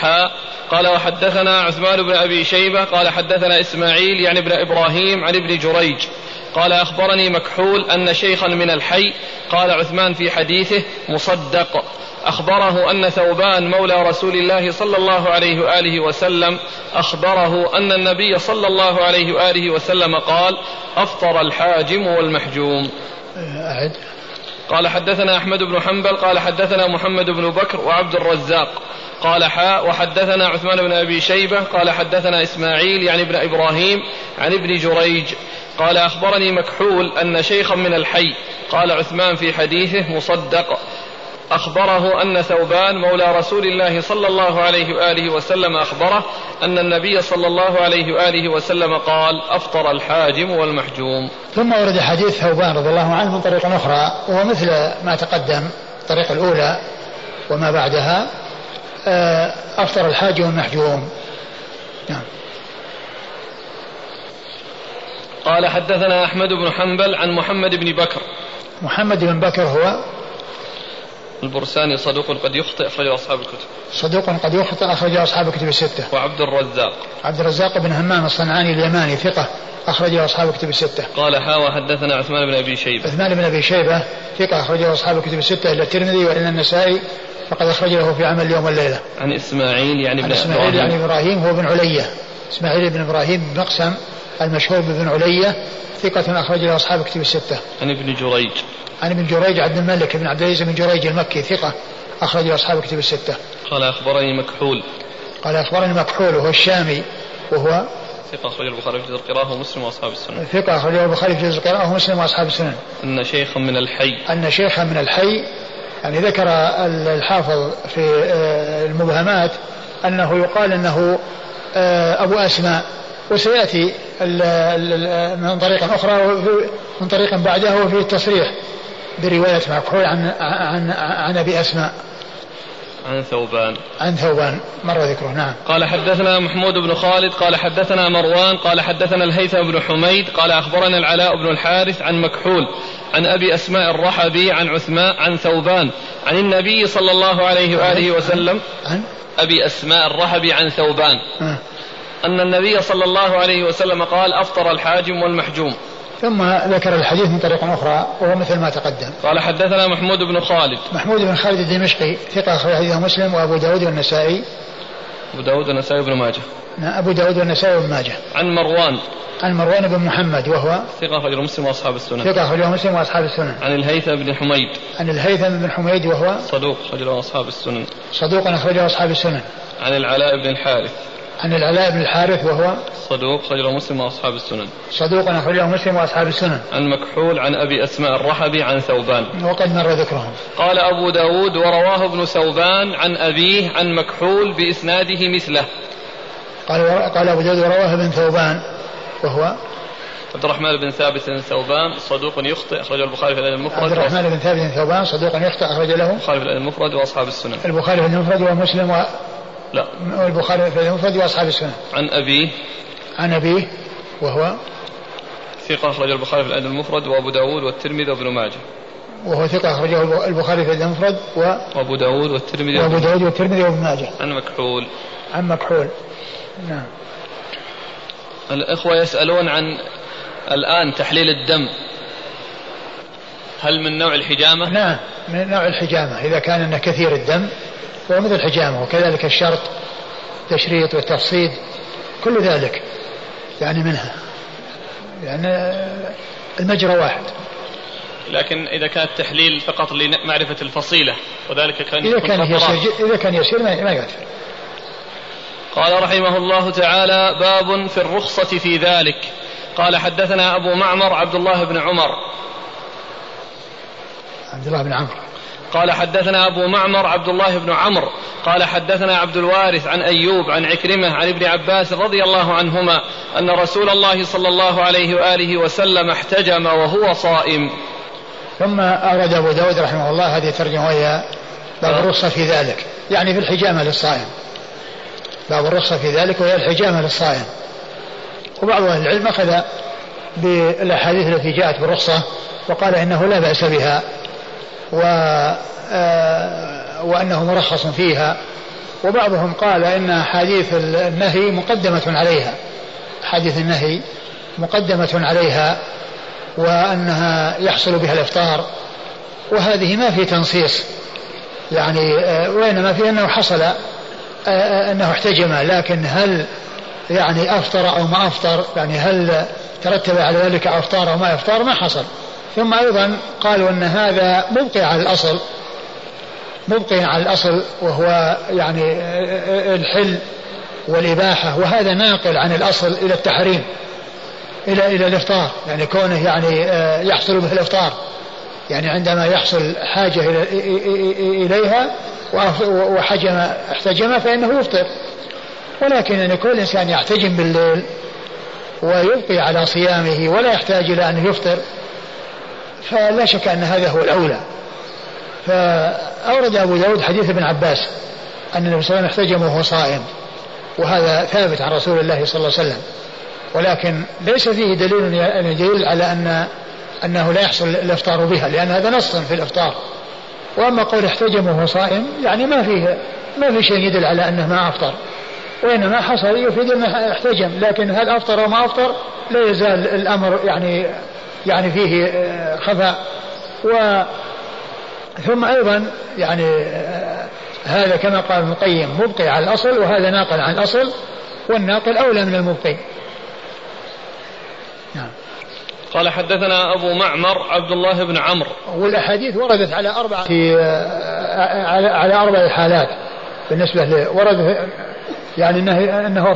حاء قال وحدثنا عثمان بن أبي شيبة قال حدثنا إسماعيل يعني ابن إبراهيم عن ابن جريج. قال أخبرني مكحول أن شيخا من الحي قال عثمان في حديثه مصدق. أخبره أن ثوبان مولى رسول الله صلى الله عليه وآله وسلم أخبره أن النبي صلى الله عليه وآله وسلم قال أفطر الحاجم والمحجوم. أعد. قال حدثنا أحمد بن حنبل قال حدثنا محمد بن بكر وعبد الرزاق. قال حاء وحدثنا عثمان بن أبي شيبة قال حدثنا إسماعيل يعني ابن إبراهيم عن ابن جريج. قال أخبرني مكحول أن شيخا من الحي قال عثمان في حديثه مصدق. أخبره أن ثوبان مولى رسول الله صلى الله عليه وآله وسلم أخبره أن النبي صلى الله عليه وآله وسلم قال أفطر الحاجم والمحجوم. ثم ورد حديث ثوبان رضي الله عنه من طريق أخرى وهو مثل ما تقدم الطريقة الأولى وما بعدها آه، أفطر الحاجم والمحجوم. نعم. قال حدثنا أحمد بن حنبل عن محمد بن بكر. محمد بن بكر هو البرساني صدوق قد يخطئ أخرجه أصحاب الكتب. صدوق قد يخطئ أخرجه أصحاب الكتب الستة. وعبد الرزاق. عبد الرزاق بن همام الصنعاني اليماني ثقة أخرجه أصحاب الكتب الستة. قال حاوى حدثنا عثمان بن أبي شيبة. عثمان بن أبي شيبة ثقة أخرجه أصحاب الكتب الستة إلا الترمذي وإلا النسائي فقد أخرج له في عمل اليوم والليلة عن إسماعيل يعني عن بن إسماعيل يعني إبراهيم. هو بن علية إسماعيل بن إبراهيم بن مقسم المشهور بن علية ثقة أخرج له أصحاب الكتب الستة. عن ابن جريج. عن ابن جريج عبد الملك بن عبد العزيز بن جريج المكي ثقة أخرج له أصحاب الكتب الستة. قال أخبرني مكحول. قال أخبرني مكحول وهو الشامي وهو ثقة أخرج البخاري في جزء القراءة ومسلم وأصحاب السنن. ثقة أخرجه البخاري في جزء القراءة ومسلم وأصحاب السنن. أن شيخا من الحي. أن شيخا من الحي يعني ذكر الحافظ في آه، المبهمات أنه يقال أنه آه، أبو أسماء. وسيأتي من طريق أخرى من طريق بعده وفيه التصريح برواية مكحول عن عن عن أبي أسماء. عن ثوبان. عن ثوبان. مر ذكره. نعم. قال حدثنا محمود بن خالد قال حدثنا مروان قال حدثنا الهيثم بن حميد قال أخبرنا العلاء بن الحارث عن مكحول عن أبي أسماء الرحبي عن عثمان عن ثوبان عن النبي صلى الله عليه وآله وسلم عن أبي أسماء الرحبي عن ثوبان. آه. أن النبي صلى الله عليه وسلم قال أفطر الحاجم والمحجوم. ثم ذكر الحديث من طريق أخرى وهو مثل ما تقدم. قال حدثنا محمود بن خالد. محمود بن خالد الدمشقي ثقة أخرج حديثه مسلم وأبو داود والنسائي. أبو داود النسائي بن ماجه. أبو داود والنسائي وابن ماجه. عن مروان. عن مروان بن محمد وهو ثقة أخرجه مسلم وأصحاب السنن. ثقة أخرجه مسلم وأصحاب السنن. عن الهيثم بن حميد. عن الهيثم بن حميد وهو صدوق أخرجه أصحاب السنن. صدوق أخرجه أصحاب السنن. عن العلاء بن الحارث. عن العلاء بن الحارث وهو صدوق أخرجه مسلم وأصحاب السنن. صدوق أخرجه مسلم وأصحاب السنن. عن مكحول عن أبي أسماء الرحبي عن ثوبان. وقد مر ذكرهم. قال أبو داود ورواه ابن ثوبان عن أبيه عن مكحول بإسناده مثله. قال قال أبو داود ورواه ابن ثوبان وهو عبد الرحمن بن ثابت ثوبان صدوق يخطئ أخرجه البخاري في الأدب المفرد. عبد الرحمن بن ثابت بن ثوبان صدوق يخطئ أخرج له البخاري في الأدب المفرد وأصحاب السنن. البخاري في المفرد ومسلم و- لا. والبخاري في المفرد وأصحاب السنن عن أبيه. عن أبيه وهو ثقة أخرج البخاري في الأدب المفرد وأبو داود والترمذي وابن ماجه. وهو ثقة أخرجه البخاري في المفرد و- وأبو داود والترمذي وأبو داود والترمذي وابن ماجه. عن مكحول. عن مكحول. نعم. الإخوة يسألون عن الآن تحليل الدم. هل من نوع الحجامة؟ نعم من نوع الحجامة. إذا كان أنه كثير الدم فهو مثل الحجامة وكذلك الشرط تشريط والتفصيد كل ذلك يعني منها يعني المجرى واحد. لكن إذا كان التحليل فقط لمعرفة الفصيلة وذلك كان إذا كان. يسير إذا كان يسير ما ما يؤثر. قال رحمه الله تعالى باب في الرخصة في ذلك. قال حدثنا أبو معمر عبد الله بن عمر. عبد الله بن عمرو قال حدثنا أبو معمر عبد الله بن عمرو قال حدثنا عبد الوارث عن أيوب عن عكرمة عن ابن عباس رضي الله عنهما أن رسول الله صلى الله عليه وآله وسلم احتجم وهو صائم. ثم أورد أبو داود رحمه الله هذه الترجمة وهي باب نعم. الرخصة في ذلك يعني في الحجامة للصائم. باب الرخصة في ذلك وهي الحجامة للصائم. وبعض أهل العلم أخذ بالأحاديث التي جاءت بالرخصة وقال إنه لا بأس بها. و آه، وأنه مرخص فيها. وبعضهم قال إن أحاديث النهي مقدمة عليها. أحاديث النهي مقدمة عليها وأنها يحصل بها الإفطار. وهذه ما في تنصيص. يعني آه، وإنما في أنه حصل آه، أنه احتجم. لكن هل يعني أفطر أو ما أفطر؟ يعني هل ترتب على ذلك أفطار أو ما أفطار؟ ما حصل. ثم أيضا قالوا أن هذا مبقي على الأصل مبقي على الأصل وهو يعني الحل والإباحة وهذا ناقل عن الأصل إلى التحريم إلى إلى الإفطار يعني كونه يعني يحصل به الإفطار يعني عندما يحصل حاجة إليها وحجم احتجم فإنه يفطر. ولكن أن يكون الإنسان يحتجم بالليل ويبقي على صيامه ولا يحتاج إلى أن يفطر. فلا شك أن هذا هو الأولى. فأورد أبو داود حديث ابن عباس أن النبي صلى الله عليه وسلم احتجم وهو صائم وهذا ثابت عن رسول الله صلى الله عليه وسلم. ولكن ليس فيه دليل يدل على أن أنه لا يحصل الإفطار بها لأن هذا نص في الإفطار. وأما قول احتجم وهو صائم يعني ما فيه ما في شيء يدل على أنه ما أفطر. وإنما حصل يفيد أنه احتجم لكن هل أفطر أو ما أفطر لا يزال الأمر يعني يعني فيه آه، خفاء. و ثم أيضا يعني آه، هذا كما قال ابن القيم مبقي على الأصل وهذا ناقل عن الأصل والناقل أولى من المبقي. نعم. قال حدثنا أبو معمر عبد الله بن عمرو. والأحاديث وردت على أربعة في آه، على, على أربع حالات. بالنسبة له ورد يعني أنه, أنه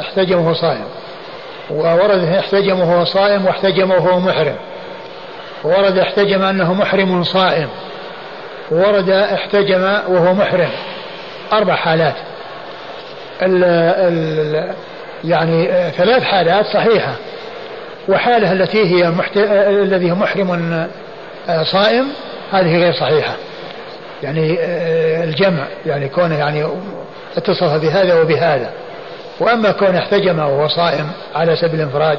احتجم وهو صائم. وورد احتجم وهو صائم واحتجم وهو محرم. ورد احتجم أنه محرم صائم. ورد احتجم وهو محرم. أربع حالات. ال ال يعني ثلاث حالات صحيحة. وحالة التي هي محت... الذي محرم صائم هذه غير صحيحة. يعني الجمع يعني كونه يعني اتصف بهذا وبهذا. وأما كون احتجم وهو صائم على سبيل الانفراد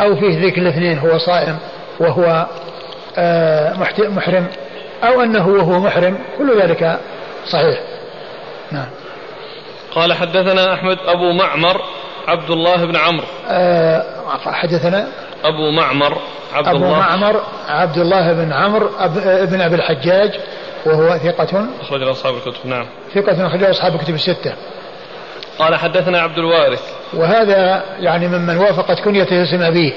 أو فيه ذكر الاثنين هو صائم وهو محرم أو أنه وهو محرم كل ذلك صحيح. نعم. قال حدثنا أحمد أبو معمر عبد الله بن عمرو. أه حدثنا؟ أبو معمر عبد أبو الله. معمر عبد الله بن عمرو ابن أبي الحجاج وهو ثقة. أخرج أصحاب الكتب. نعم. ثقة أخرج أصحاب الكتب الستة. قال حدثنا عبد الوارث. وهذا يعني ممن وافقت كنيته اسم أبيه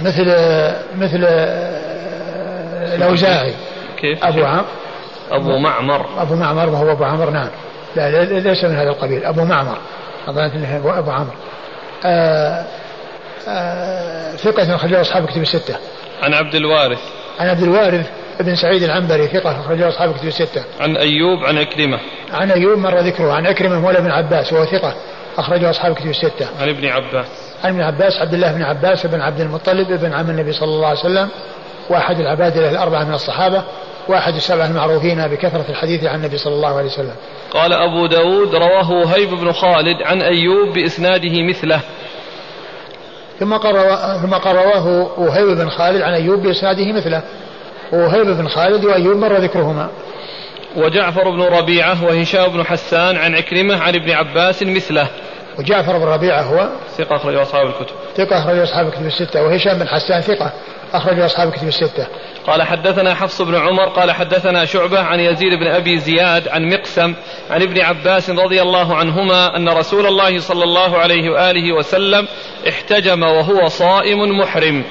مثل مثل الأوزاعي. كيف؟ أبو عمرو. أبو معمر. أبو معمر وهو أبو عمرو نعم. لا ليس من هذا القبيل. أبو معمر. أظن أنه أبو عمرو. آه، آه، ثقة أخرجه أصحاب كتب الستة. عن عبد الوارث. عن عبد الوارث. بن سعيد العنبري ثقة أخرجه أصحاب كتب الستة. عن أيوب عن أكرمة. عن أيوب مر ذكره عن أكرمة مولى بن عباس وهو ثقة أخرجه أصحاب كتب الستة. عن ابن عباس. عن ابن عباس عبد الله بن عباس بن عبد المطلب بن عم النبي صلى الله عليه وسلم وأحد العبادلة الأربعة من الصحابة وأحد السبعة المعروفين بكثرة الحديث عن النبي صلى الله عليه وسلم. قال أبو داود رواه وهيب بن خالد عن أيوب بإسناده مثله. ثم قال رواه وهيب بن خالد عن أيوب بإسناده مثله. وهيب بن خالد وأيوب مر ذكرهما. وجعفر بن ربيعة وهشام بن حسان عن عكرمة عن ابن عباس مثله. وجعفر بن ربيعة هو ثقة أخرج أصحاب الكتب. ثقة أخرج أصحاب الكتب الستة. وهشام بن حسان ثقة أخرج أصحاب الكتب الستة. قال حدثنا حفص بن عمر قال حدثنا شعبة عن يزيد بن أبي زياد عن مقسم عن ابن عباس رضي الله عنهما أن رسول الله صلى الله عليه وآله وسلم احتجم وهو صائم محرم.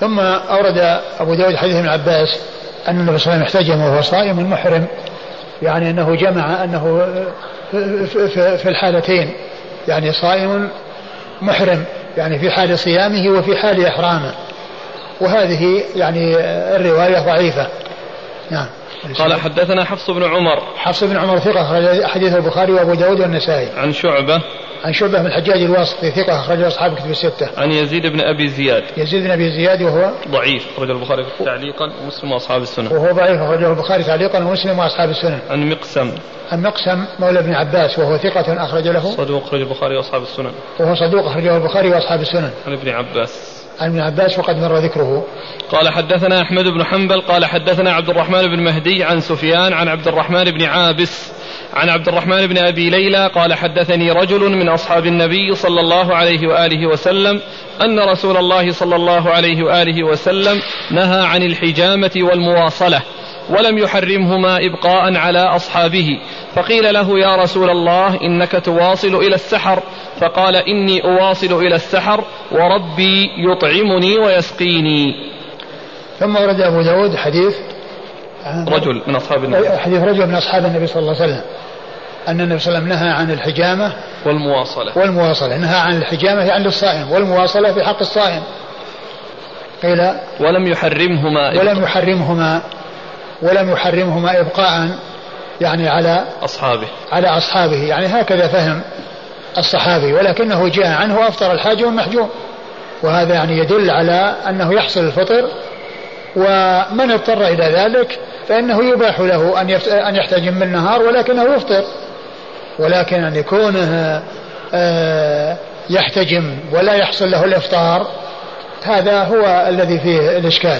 ثم أورد أبو داود حديث ابن عباس أن النبي صلى الله عليه وسلم احتجم وهو صائم محرم يعني أنه جمع أنه في الحالتين يعني صائم محرم يعني في حال صيامه وفي حال إحرامه. وهذه يعني الرواية ضعيفة. نعم. قال حدثنا حفص بن عمر. حفص بن عمر ثقة حديث البخاري وأبو داود والنسائي. عن شعبة عن شعبة بن الحجاج الواسطي ثقة أخرج أصحاب كتب الستة. عن يزيد بن أبي زياد. يزيد بن أبي زياد وهو ضعيف أخرجه البخاري تعليقا ومسلم وأصحاب السنن. وهو ضعيف أخرجه البخاري تعليقا ومسلم وأصحاب السنن. عن مقسم. عن مقسم مولى ابن عباس وهو ثقة أخرج له. صدوق أخرج البخاري وأصحاب السنن. وهو صدوق أخرجه البخاري وأصحاب السنن. عن ابن عباس. عن ابن عباس وقد مر ذكره. قال حدثنا أحمد بن حنبل قال حدثنا عبد الرحمن بن مهدي عن سفيان عن عبد الرحمن بن عابس عن عبد الرحمن بن أبي ليلى قال حدثني رجل من أصحاب النبي صلى الله عليه وآله وسلم أن رسول الله صلى الله عليه وآله وسلم نهى عن الحجامة والمواصلة ولم يحرمهما إبقاء على أصحابه. فقيل له يا رسول الله إنك تواصل إلى السحر. فقال إني أواصل إلى السحر وربي يطعمني ويسقيني. ثم ورد أبو داود حديث رجل من أصحاب النبي. حديث رجل من أصحاب النبي صلى الله عليه وسلم. أن النبي صلى الله عليه وسلم نهى عن الحجامة والمواصلة. والمواصلة. نهى عن الحجامة يعني للصائم والمواصلة في حق الصائم. قيل ولم يحرمهما ولم يحرمهما ولم يحرمهما إبقاء يعني على أصحابه. على أصحابه. يعني هكذا فهم الصحابي ولكنه جاء عنه أفطر الحاج والمحجوم. وهذا يعني يدل على أنه يحصل الفطر. ومن اضطر إلى ذلك فإنه يباح له أن أن يحتجم من النهار ولكنه يفطر. ولكن أن يكونه آه، يحتجم ولا يحصل له الإفطار هذا هو الذي فيه الإشكال.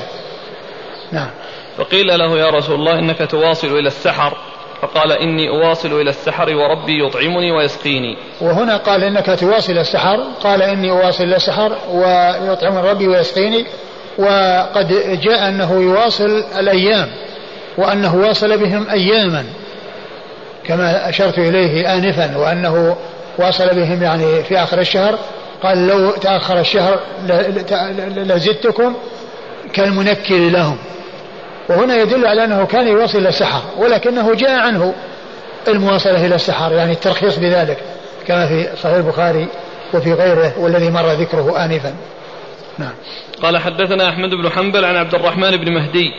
نعم. فقيل له يا رسول الله إنك تواصل إلى السحر. فقال إني أواصل إلى السحر وربي يطعمني ويسقيني. وهنا قال إنك تواصل السحر. قال إني أواصل إلى السحر ويطعم ربي ويسقيني. وقد جاء أنه يواصل الأيام وأنه واصل بهم أياما. كما أشرت إليه آنفا وأنه واصل بهم يعني في آخر الشهر قال لو تأخر الشهر لزدتكم كالمنكر لهم. وهنا يدل على أنه كان يواصل إلى السحر ولكنه جاء عنه المواصلة إلى السحر يعني الترخيص بذلك كما في صحيح البخاري وفي غيره والذي مر ذكره آنفا. نعم. قال حدثنا أحمد بن حنبل عن عبد الرحمن بن مهدي.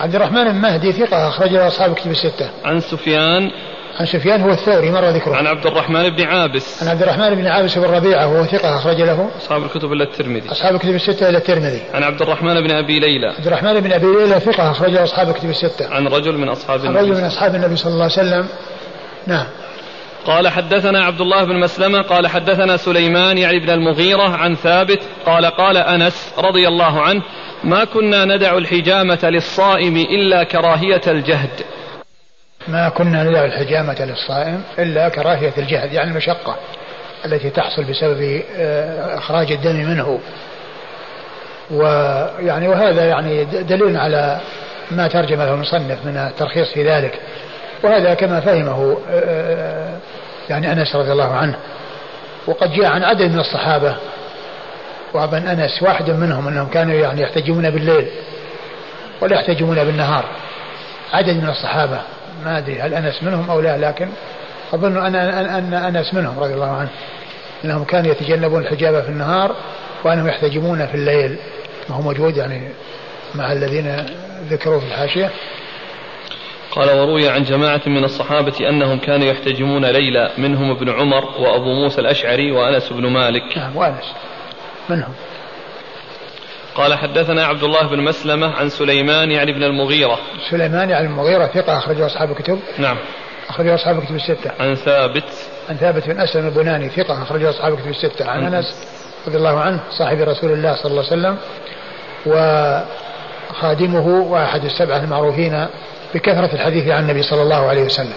عبد الرحمن بن مهدي ثقة أخرج له أصحاب كتب الستة. عن سفيان عن سفيان هو الثوري مر ذكره. عن عبد الرحمن بن عابس. عن عبد الرحمن بن عابس بن ربيعة وهو ثقة أخرج له. أصحاب الكتب إلا الترمذي. أصحاب الكتب الستة إلى الترمذي. عن عبد الرحمن بن أبي ليلى. عبد الرحمن بن أبي ليلى ثقة أخرج له أصحاب الكتب الستة. عن رجل من أصحاب النبي رجل من أصحاب النبي صلى الله عليه وسلم. نعم. قال حدثنا عبد الله بن مسلمة قال حدثنا سليمان يعني بن المغيرة عن ثابت قال قال أنس رضي الله عنه ما كنا ندع الحجامة للصائم إلا كراهية الجهد. ما كنا ندع الحجامة للصائم إلا كراهية الجهد يعني المشقة التي تحصل بسبب آه، إخراج الدم منه. ويعني وهذا يعني دليل على ما ترجم له المصنف من الترخيص في ذلك. وهذا كما فهمه آه، يعني أنس رضي الله عنه. وقد جاء عن عدد من الصحابة وابن أنس واحد منهم أنهم كانوا يعني يحتجمون بالليل ولا يحتجمون بالنهار. عدد من الصحابة ما أدري هل أنس منهم أو لا؟ لكن أظن أن أن أنس منهم رضي الله عنه أنهم كانوا يتجنبون الحجابة في النهار وأنهم يحتجمون في الليل وهو موجود يعني مع الذين ذكروا في الحاشية. قال وروي عن جماعة من الصحابة أنهم كانوا يحتجمون ليلا منهم ابن عمر وأبو موسى الأشعري وأنس بن مالك. نعم وأنس منهم. قال حدثنا عبد الله بن مسلمة عن سليمان يعني بن المغيرة. سليمان يعني المغيرة ثقة أخرجه أصحاب الكتب. نعم. أخرجه أصحاب الكتب الستة. عن ثابت. عن ثابت بن أسلم البناني ثقة أخرجه أصحاب الكتب الستة. عن أنس. رضي الله عنه صاحب رسول الله صلى الله عليه وسلم وخادمه وأحد السبعة المعروفين بكثرة الحديث عن النبي صلى الله عليه وسلم.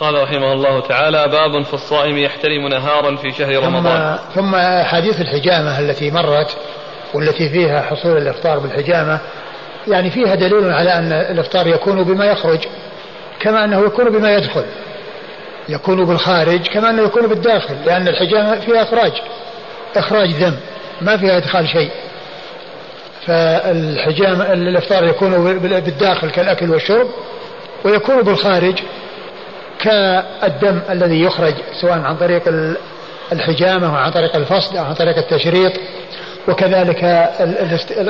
قال رحمه الله تعالى باب في الصائم يحترم نهارا في شهر رمضان. ثم, ثم حديث الحجامة التي مرت والتي فيها حصول الإفطار بالحجامة يعني فيها دليل على أن الإفطار يكون بما يخرج كما أنه يكون بما يدخل يكون بالخارج كما أنه يكون بالداخل لأن الحجامة فيها إخراج إخراج ذم ما فيها إدخال شيء. فالحجام الإفطار يكون بالداخل كالأكل والشرب ويكون بالخارج كالدم الذي يخرج سواء عن طريق الحجامة أو عن طريق الفصل أو عن طريق التشريط وكذلك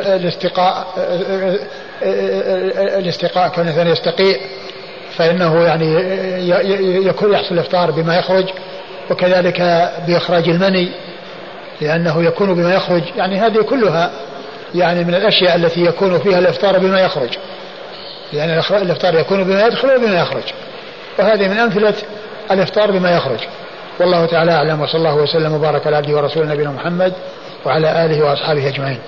الاستقاء الاستقاء كون الإنسان يستقيء فإنه يعني يكون يحصل الإفطار بما يخرج وكذلك بإخراج المني لأنه يكون بما يخرج يعني هذه كلها يعني من الأشياء التي يكون فيها الإفطار بما يخرج لأن يعني الإفطار يكون بما يدخل وبما يخرج. وهذه من أمثلة الإفطار بما يخرج. والله تعالى أعلم وصلى الله وسلم وبارك على عبده ورسوله نبينا محمد وعلى آله وأصحابه أجمعين.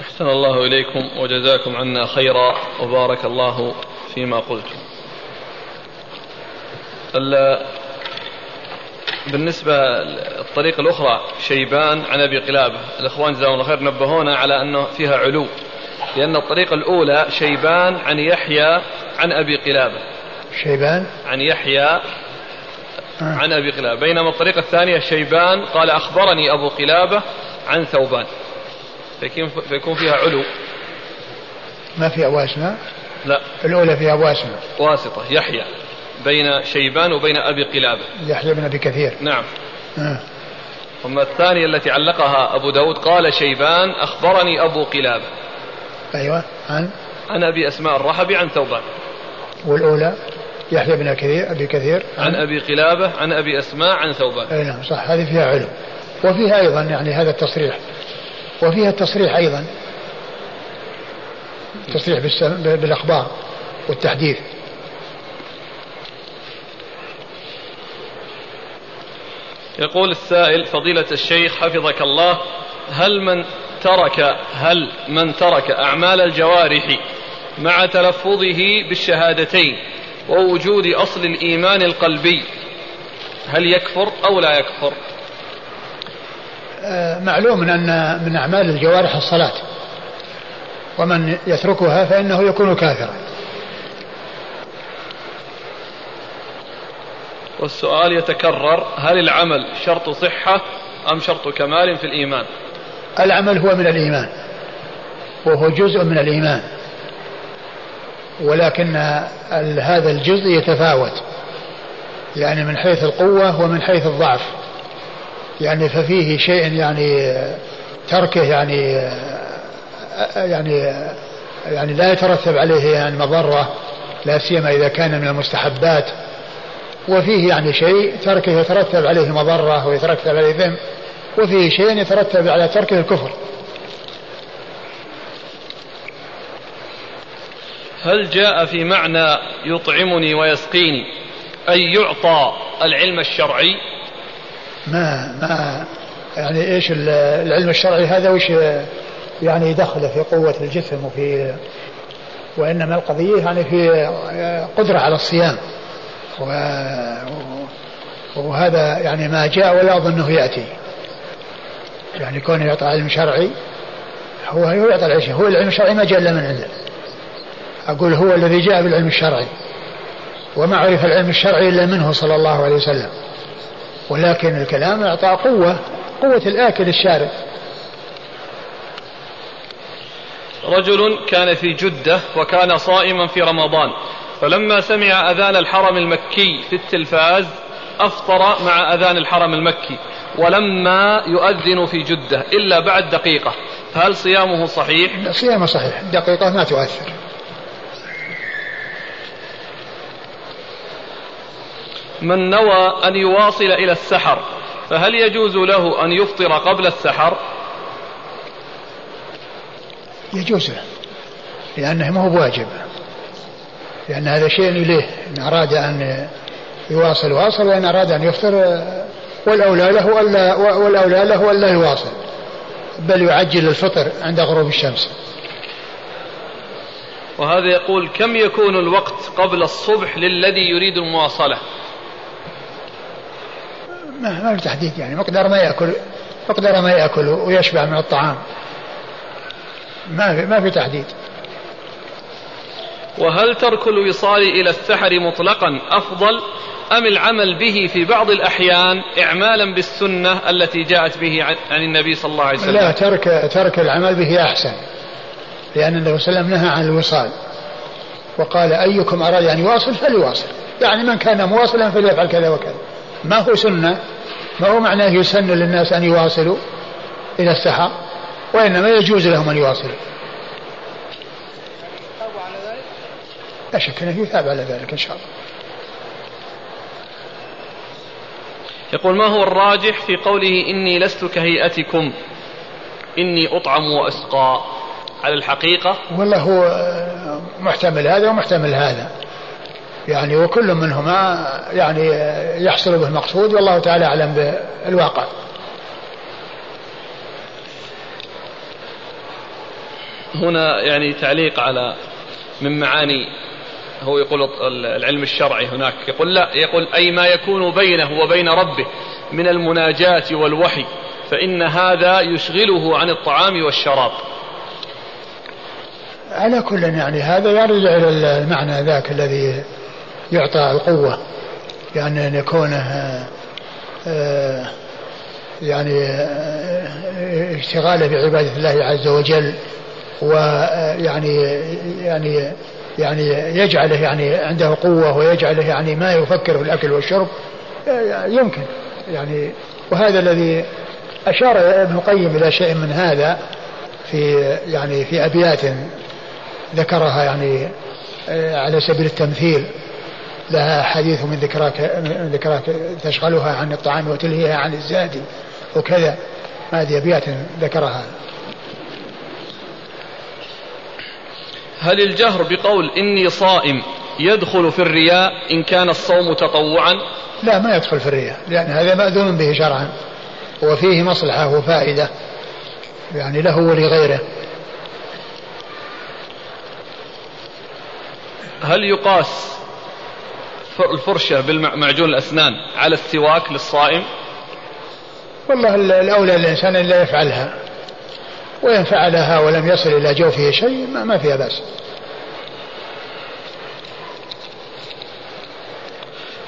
أحسن الله إليكم وجزاكم عنا خيرا وبارك الله فيما قلتم. بالنسبة الطريقة الأخرى شيبان عن أبي قلابة. الإخوان جزاهم الله خير نبهونا على أنه فيها علو. لأن الطريقة الأولى شيبان عن يحيى عن أبي قلابة. شيبان؟ عن يحيى. عن أبي قلابة. بينما الطريقة الثانية شيبان قال أخبرني أبو قلابة عن ثوبان. فيكون فيها علو. ما فيها واسمة لا. الأولى فيها واسمة واسطة. يحيى. بين شيبان وبين أبي قلابة. يحيى بن أبي كثير. نعم. آه. أما الثانية التي علقها أبو داود قال شيبان أخبرني أبو قلابة. أيوة. عن؟ عن أبي أسماء الرحبي عن ثوبان. والأولى يحيى بن كثير أبي كثير. عن, عن أبي قلابة عن أبي أسماء عن ثوبان. أي نعم صح هذه فيها علم. وفيها أيضا يعني هذا التصريح. وفيها التصريح أيضا. تصريح بالأخبار والتحديث. يقول السائل فضيلة الشيخ حفظك الله هل من ترك هل من ترك أعمال الجوارح مع تلفظه بالشهادتين ووجود أصل الإيمان القلبي. هل يكفر أو لا يكفر؟ آه، معلوم أن من أعمال الجوارح الصلاة ومن يتركها فإنه يكون كافرا. والسؤال يتكرر هل العمل شرط صحة أم شرط كمال في الإيمان؟ العمل هو من الإيمان وهو جزء من الإيمان. ولكن هذا الجزء يتفاوت. يعني من حيث القوة ومن حيث الضعف. يعني ففيه شيء يعني تركه يعني يعني يعني لا يترتب عليه يعني مضرة لا سيما إذا كان من المستحبات. وفيه يعني شيء تركه يترتب عليه مضرة ويترتب عليه ذنب وفيه شيء يترتب على تركه الكفر. هل جاء في معنى يطعمني ويسقيني؟ أي يعطى العلم الشرعي؟ ما ما. يعني إيش العلم الشرعي هذا وش يعني دخله في قوة الجسم وفي وإنما القضية يعني في قدرة على الصيام. وهذا يعني ما جاء ولا أظنه يأتي. يعني كونه يعطى علم شرعي هو هو يعطى العلم هو العلم الشرعي ما جاء إلا من عنده. أقول هو الذي جاء بالعلم الشرعي وما عرف العلم الشرعي إلا منه صلى الله عليه وسلم. ولكن الكلام أعطى قوة قوة الآكل الشارب رجل كان في جدة وكان صائما في رمضان فلما سمع أذان الحرم المكي في التلفاز أفطر مع أذان الحرم المكي ولما يؤذن في جدة إلا بعد دقيقة. هل صيامه صحيح؟ صيامه صحيح. دقيقة ما تؤثر. من نوى أن يواصل إلى السحر فهل يجوز له أن يفطر قبل السحر؟ يجوز له لأنه ما هو بواجب لأن هذا شيء إليه إن أراد أن يواصل واصل وإن أراد أن يفطر والأولى له ألا والأولى له ألا يواصل بل يعجل الفطر عند غروب الشمس وهذا يقول كم يكون الوقت قبل الصبح للذي يريد المواصلة ما ما في تحديد يعني. مقدار ما يأكل مقدار ما يأكل ويشبع من الطعام. ما في ما في تحديد. وهل ترك الوصال إلى السحر مطلقا أفضل؟ أم العمل به في بعض الأحيان إعمالا بالسنة التي جاءت به عن النبي صلى الله عليه وسلم؟ لا ترك, ترك العمل به أحسن. لأن النبي صلى الله عليه وسلم نهى عن الوصال. وقال أيكم أراد أن يواصل فليواصل. يعني من كان مواصلا فليفعل كذا وكذا. ما هو سنة؟ ما هو معناه يسن للناس أن يواصلوا إلى السحر؟ وإنما يجوز لهم أن يواصلوا. لا شك أنه يثاب على ذلك إن شاء الله. يقول ما هو الراجح في قوله إني لست كهيئتكم؟ إني أطعم وأسقى. على الحقيقة والله هو محتمل هذا ومحتمل هذا. يعني وكل منهما يعني يحصل به المقصود والله تعالى أعلم بالواقع. هنا يعني تعليق على من معاني هو يقول العلم الشرعي هناك يقول لا يقول أي ما يكون بينه وبين ربه من المناجاة والوحي فإن هذا يشغله عن الطعام والشراب. على كل يعني هذا يرجع إلى المعنى ذاك الذي يعطى القوة. يعني أن يكون آه، يعني آه، اشتغاله بعبادة الله عز وجل ويعني يعني يعني يجعله يعني عنده قوة ويجعله يعني ما يفكر في الأكل والشرب يمكن. يعني وهذا الذي أشار ابن القيم إلى شيء من هذا في يعني في أبيات ذكرها يعني آه، على سبيل التمثيل. لها حديث من ذكراك من ذكراك تشغلها عن الطعام وتلهيها عن الزاد وكذا. هذه أبيات ذكرها. هل الجهر بقول إني صائم يدخل في الرياء إن كان الصوم تطوعا؟ لا ما يدخل في الرياء لأن هذا مأذون به شرعا وفيه مصلحة وفائدة يعني له ولغيره. هل يقاس الفرشة بالمعجون الأسنان على السواك للصائم؟ والله الأولى الإنسان أن لا يفعلها وإن فعلها ولم يصل إلى جوفه شيء ما فيها بأس.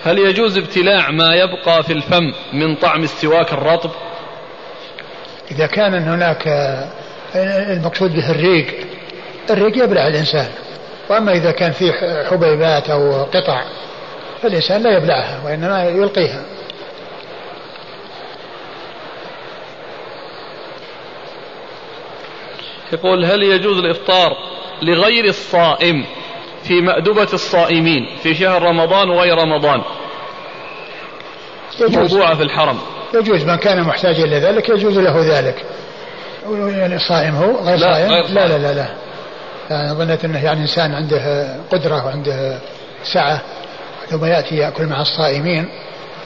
هل يجوز ابتلاع ما يبقى في الفم من طعم السواك الرطب؟ إذا كان هناك المقصود به الريق الريق يبلع الإنسان. وأما إذا كان فيه حبيبات أو قطع فالإنسان لا يبلعها وإنما يلقيها. يقول هل يجوز الإفطار لغير الصائم في مأدبة الصائمين في شهر رمضان وغير رمضان؟ يجوز. موضوعة في الحرم. يجوز. من كان محتاجا إلى ذلك يجوز له ذلك. يعني صائم هو؟ غير لا صائم؟ غير لا, لا لا لا. لا ظنيت إنه يعني إنسان عنده قدرة وعنده سعة. ثم يأتي يأكل مع الصائمين.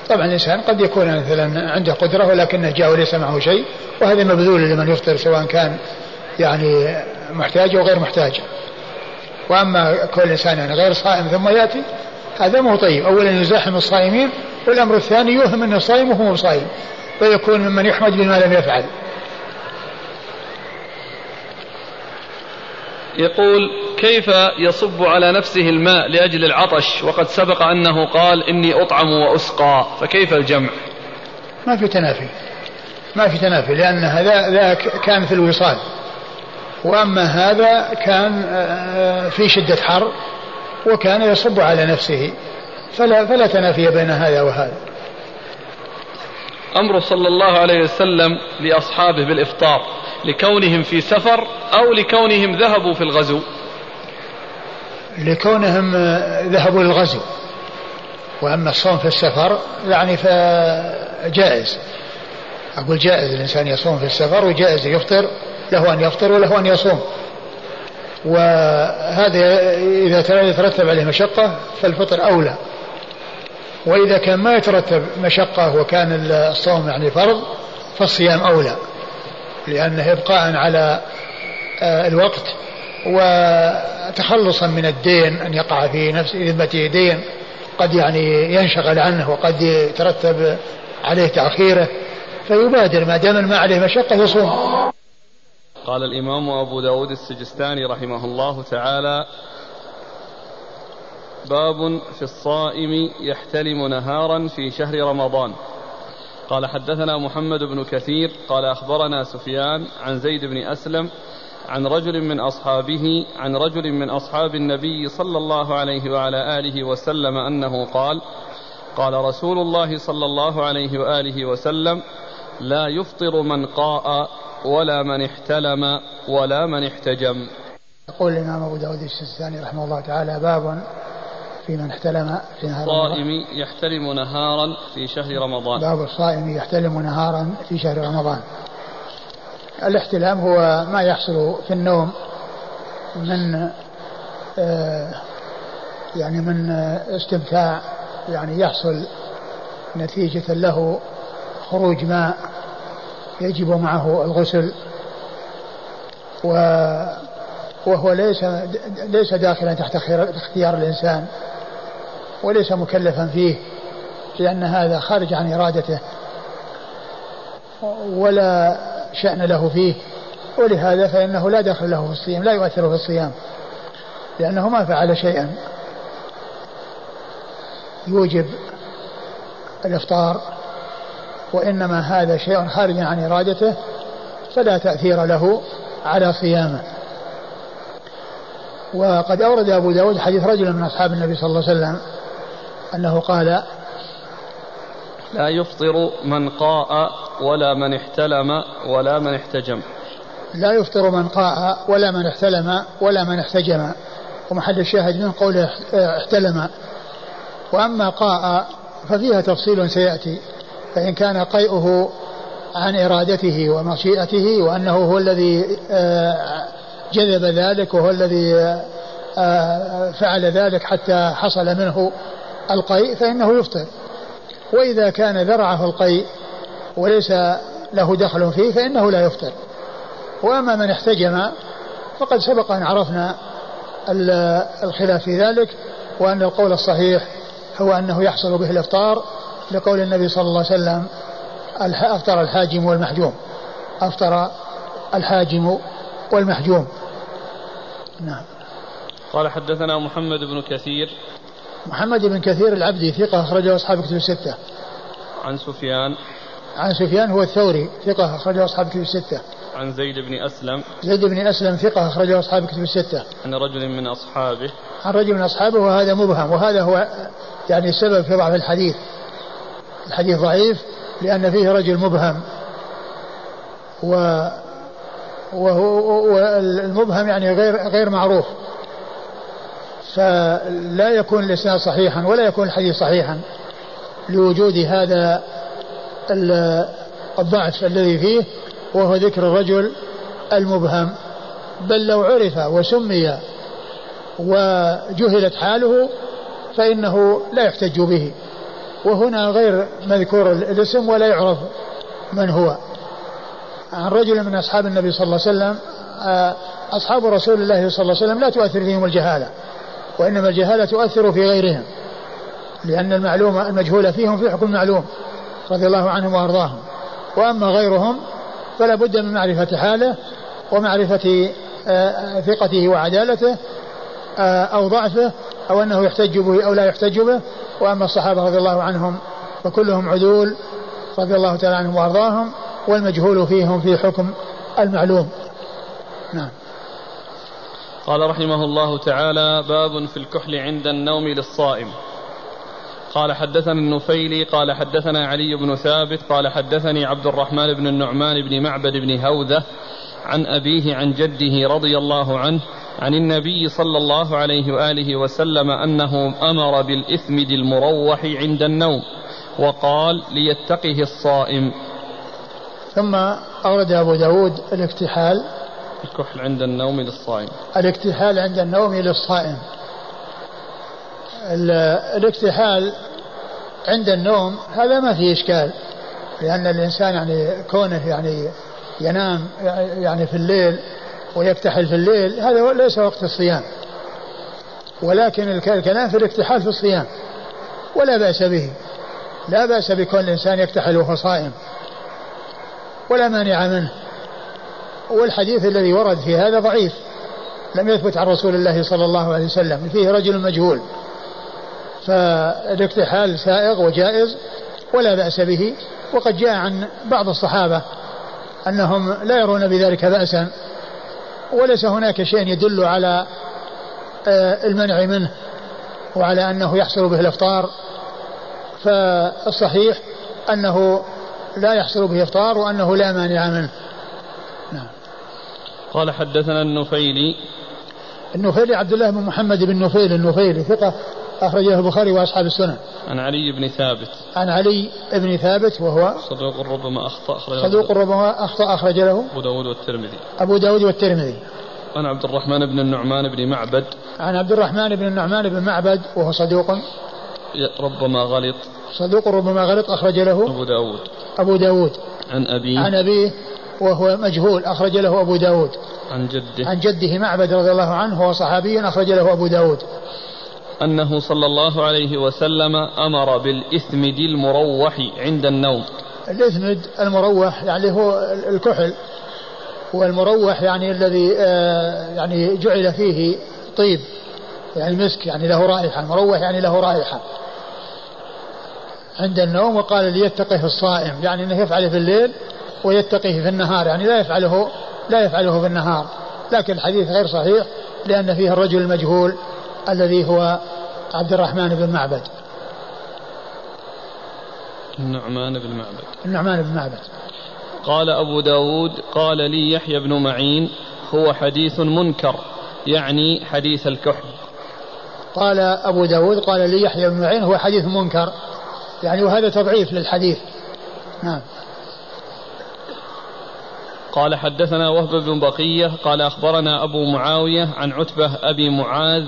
طبعا الإنسان قد يكون مثلا عنده قدرة ولكنه جاء وليس معه شيء وهذا مبذول لمن يفطر سواء كان يعني محتاج أو غير محتاج. وأما كل إنسان يعني غير صائم ثم يأتي هذا مو طيب. اولا يزاحم الصائمين والأمر الثاني يوهم انه صائم وهو صائم ويكون ممن يحمد بما لم يفعل. يقول كيف يصب على نفسه الماء لأجل العطش؟ وقد سبق أنه قال إني أطعم وأسقى فكيف الجمع؟ ما في تنافي. ما في تنافي لأن هذا ذاك كان في الوصال. وأما هذا كان آه، في شدة حر وكان يصب على نفسه. فلا, فلا تنافي بين هذا وهذا. أمر صلى الله عليه وسلم لأصحابه بالإفطار. لكونهم في سفر أو لكونهم ذهبوا في الغزو. لكونهم ذهبوا للغزو. وأما الصوم في السفر يعني فجائز. أقول جائز الإنسان يصوم في السفر وجائز يفطر له أن يفطر وله أن يصوم. وهذا إذا يترتب عليه مشقة فالفطر أولى. وإذا كان ما يترتب مشقة وكان الصوم يعني فرض فالصيام أولى. لأنه إبقاء على آه، الوقت وتخلصا من الدين أن يقع في نفس ذمته دين قد يعني ينشغل عنه وقد يترتب عليه تأخيره فيبادر ما دام ما عليه مشقة يصوم. قال الإمام أبو داود السجستاني رحمه الله تعالى باب في الصائم يحتلم نهارا في شهر رمضان. قال حدثنا محمد بن كثير قال أخبرنا سفيان عن زيد بن أسلم عن رجل من أصحابه عن رجل من أصحاب النبي صلى الله عليه وعلى آله وسلم أنه قال قال رسول الله صلى الله عليه وآله وسلم لا يفطر من قاء ولا من احتلم ولا من احتجم. يقول الإمام أبو داود السيستاني رحمه الله تعالى باب في من احتلم في نهار الصائم يحتلم نهارا في شهر رمضان. باب الصائم يحتلم نهارا في شهر رمضان. الاحتلام هو ما يحصل في النوم من آه يعني من استمتاع يعني يحصل نتيجة له خروج ماء يجب معه الغسل و وهو ليس ليس داخلا تحت اختيار الإنسان. وليس مكلفا فيه لأن هذا خارج عن إرادته. ولا شأن له فيه. ولهذا فإنه لا دخل له في الصيام لا يؤثر في الصيام لأنه ما فعل شيئا. يوجب الإفطار وإنما هذا شيء خارج عن إرادته فلا تأثير له على صيامه. وقد أورد أبو داود حديث رجل من أصحاب النبي صلى الله عليه وسلم أنه قال لا يفطر من قاء ولا من احتلم ولا من احتجم. لا يفطر من قاء ولا من احتلم ولا من احتجم. ومحل الشاهد من قوله احتلم. وأما قاء ففيها تفصيل سيأتي فإن كان قيئه عن إرادته ومشيئته وأنه هو الذي آه، جذب ذلك وهو الذي آه، فعل ذلك حتى حصل منه القيء فإنه يفطر. وإذا كان ذرعه القيء وليس له دخل فيه فإنه لا يفطر. وأما من احتجم فقد سبق أن عرفنا الخلاف في ذلك وأن القول الصحيح هو أنه يحصل به الإفطار لقول النبي صلى الله عليه وسلم أفطر الحاجم والمحجوم. أفطر الحاجم والمحجوم. نعم. قال حدثنا محمد بن كثير محمد بن كثير العبدي ثقة أخرجه أصحاب كتب الستة. عن سفيان. عن سفيان هو الثوري ثقة أخرجه أصحاب كتب الستة. عن زيد بن أسلم. زيد بن أسلم ثقة أخرجه أصحاب كتب الستة. عن رجل من أصحابه. عن رجل من أصحابه وهذا مبهم وهذا هو يعني السبب في ضعف الحديث. الحديث ضعيف لأن فيه رجل مبهم. و وهو المبهم يعني غير غير معروف. فلا يكون الإسناد صحيحا ولا يكون الحديث صحيحا لوجود هذا الضعف الذي فيه وهو ذكر الرجل المبهم. بل لو عرف وسمي وجهلت حاله فإنه لا يحتج به. وهنا غير مذكور الاسم ولا يعرف من هو. عن رجل من أصحاب النبي صلى الله عليه وسلم آه، أصحاب رسول الله صلى الله عليه وسلم لا تؤثر فيهم الجهالة. وإنما الجهالة تؤثر في غيرهم لأن المعلومة المجهولة فيهم في حكم المعلوم رضي الله عنهم وأرضاهم. وأما غيرهم فلا بد من معرفة حاله ومعرفة آه، ثقته وعدالته آه، أو ضعفه أو أنه يحتج به أو لا يحتج به. وأما الصحابة رضي الله عنهم فكلهم عدول رضي الله تعالى عنهم وأرضاهم والمجهول فيهم في حكم المعلوم. نعم. قال رحمه الله تعالى باب في الكحل عند النوم للصائم. قال حدثنا النفيلي قال حدثنا علي بن ثابت قال حدثني عبد الرحمن بن النعمان بن معبد بن هوذة عن أبيه عن جده رضي الله عنه عن النبي صلى الله عليه وآله وسلم أنه أمر بالإثمد المروح عند النوم وقال ليتقه الصائم. ثم أورد أبو داود الاكتحال الكحل عند النوم للصائم. الاكتحال عند النوم للصائم. الاكتحال عند النوم هذا ما فيه إشكال لأن الإنسان يعني كونه يعني ينام يعني في الليل ويكتحل في الليل هذا ليس وقت الصيام. ولكن الكلام في الاكتحال في الصيام ولا بأس به. لا بأس بكون الإنسان يكتحل وهو صائم. ولا مانع منه. والحديث الذي ورد في هذا ضعيف. لم يثبت عن رسول الله صلى الله عليه وسلم. فيه رجل مجهول. فالاكتحال سائغ وجائز ولا بأس به. وقد جاء عن بعض الصحابة أنهم لا يرون بذلك بأسا. وليس هناك شيء يدل على آه، المنع منه وعلى أنه يحصل به الإفطار. فالصحيح أنه لا يحصل به إفطار وأنه لا مانع منه. قال حدثنا النفيلي النفيلي عبد الله بن محمد بن نفيل النفيلي ثقة أخرجه البخاري وأصحاب السنن. عن علي بن ثابت. عن علي بن ثابت وهو صدوق ربما أخطأ أخرج صدوق ربما أخطأ أخرج له أبو داود والترمذي. أبو داود والترمذي. عن عبد الرحمن بن النعمان بن معبد. عن عبد الرحمن بن النعمان بن معبد وهو صدوق ربما غلط. صدوق ربما غلط أخرج له أبو داود. أبو داود. عن أبيه. عن أبيه وهو مجهول أخرج له أبو داود. عن جده. عن جده معبد رضي الله عنه وهو صحابي أخرج له أبو داود. أنه صلى الله عليه وسلم أمر بالإثمد المروح عند النوم الإثمد المروح يعني هو الكحل والمروح يعني الذي آه، يعني جعل فيه طيب يعني مسك يعني له رائحة المروح يعني له رائحة عند النوم وقال ليتقه الصائم يعني إنه يفعله في الليل ويتقيه في النهار يعني لا يفعله لا يفعله في النهار. لكن الحديث غير صحيح لأن فيه الرجل المجهول الذي هو عبد الرحمن بن معبد. النعمان بن معبد. النعمان بن معبد. قال أبو داود قال لي يحيى بن معين هو حديث منكر يعني حديث الكحل. قال أبو داود قال لي يحيى بن معين هو حديث منكر. يعني وهذا تضعيف للحديث. نعم. قال حدثنا وهب بن بقية قال أخبرنا أبو معاوية عن عتبة أبي معاذ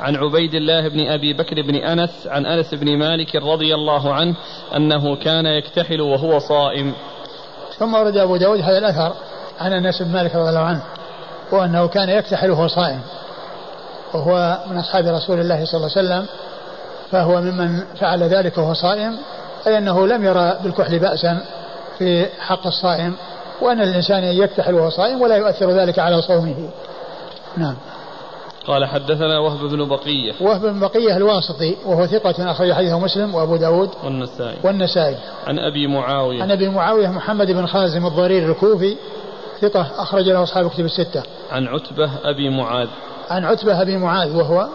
عن عبيد الله بن أبي بكر بن أنس عن أنس بن مالك رضي الله عنه أنه كان يكتحل وهو صائم. ثم ورد أبو داود هذا الأثر عن أنس بن مالك رضي الله عنه وأنه كان يكتحل وهو صائم وهو من أصحاب رسول الله صلى الله عليه وسلم فهو ممن فعل ذلك وهو صائم أي أنه لم يرى بالكحل بأسا في حق الصائم. وأن الإنسان يكتحل وهو صائم ولا يؤثر ذلك على صومه. نعم. قال حدثنا وهب بن بقية. وهب بن بقية الواسطي وهو ثقة أخرج حديثه مسلم وأبو داود والنسائي. والنسائي. عن أبي معاوية. عن أبي معاوية محمد بن خازم الضرير الكوفي ثقة أخرج له أصحاب كتب الستة. عن عتبة أبي معاذ. عن عتبة أبي معاذ وهو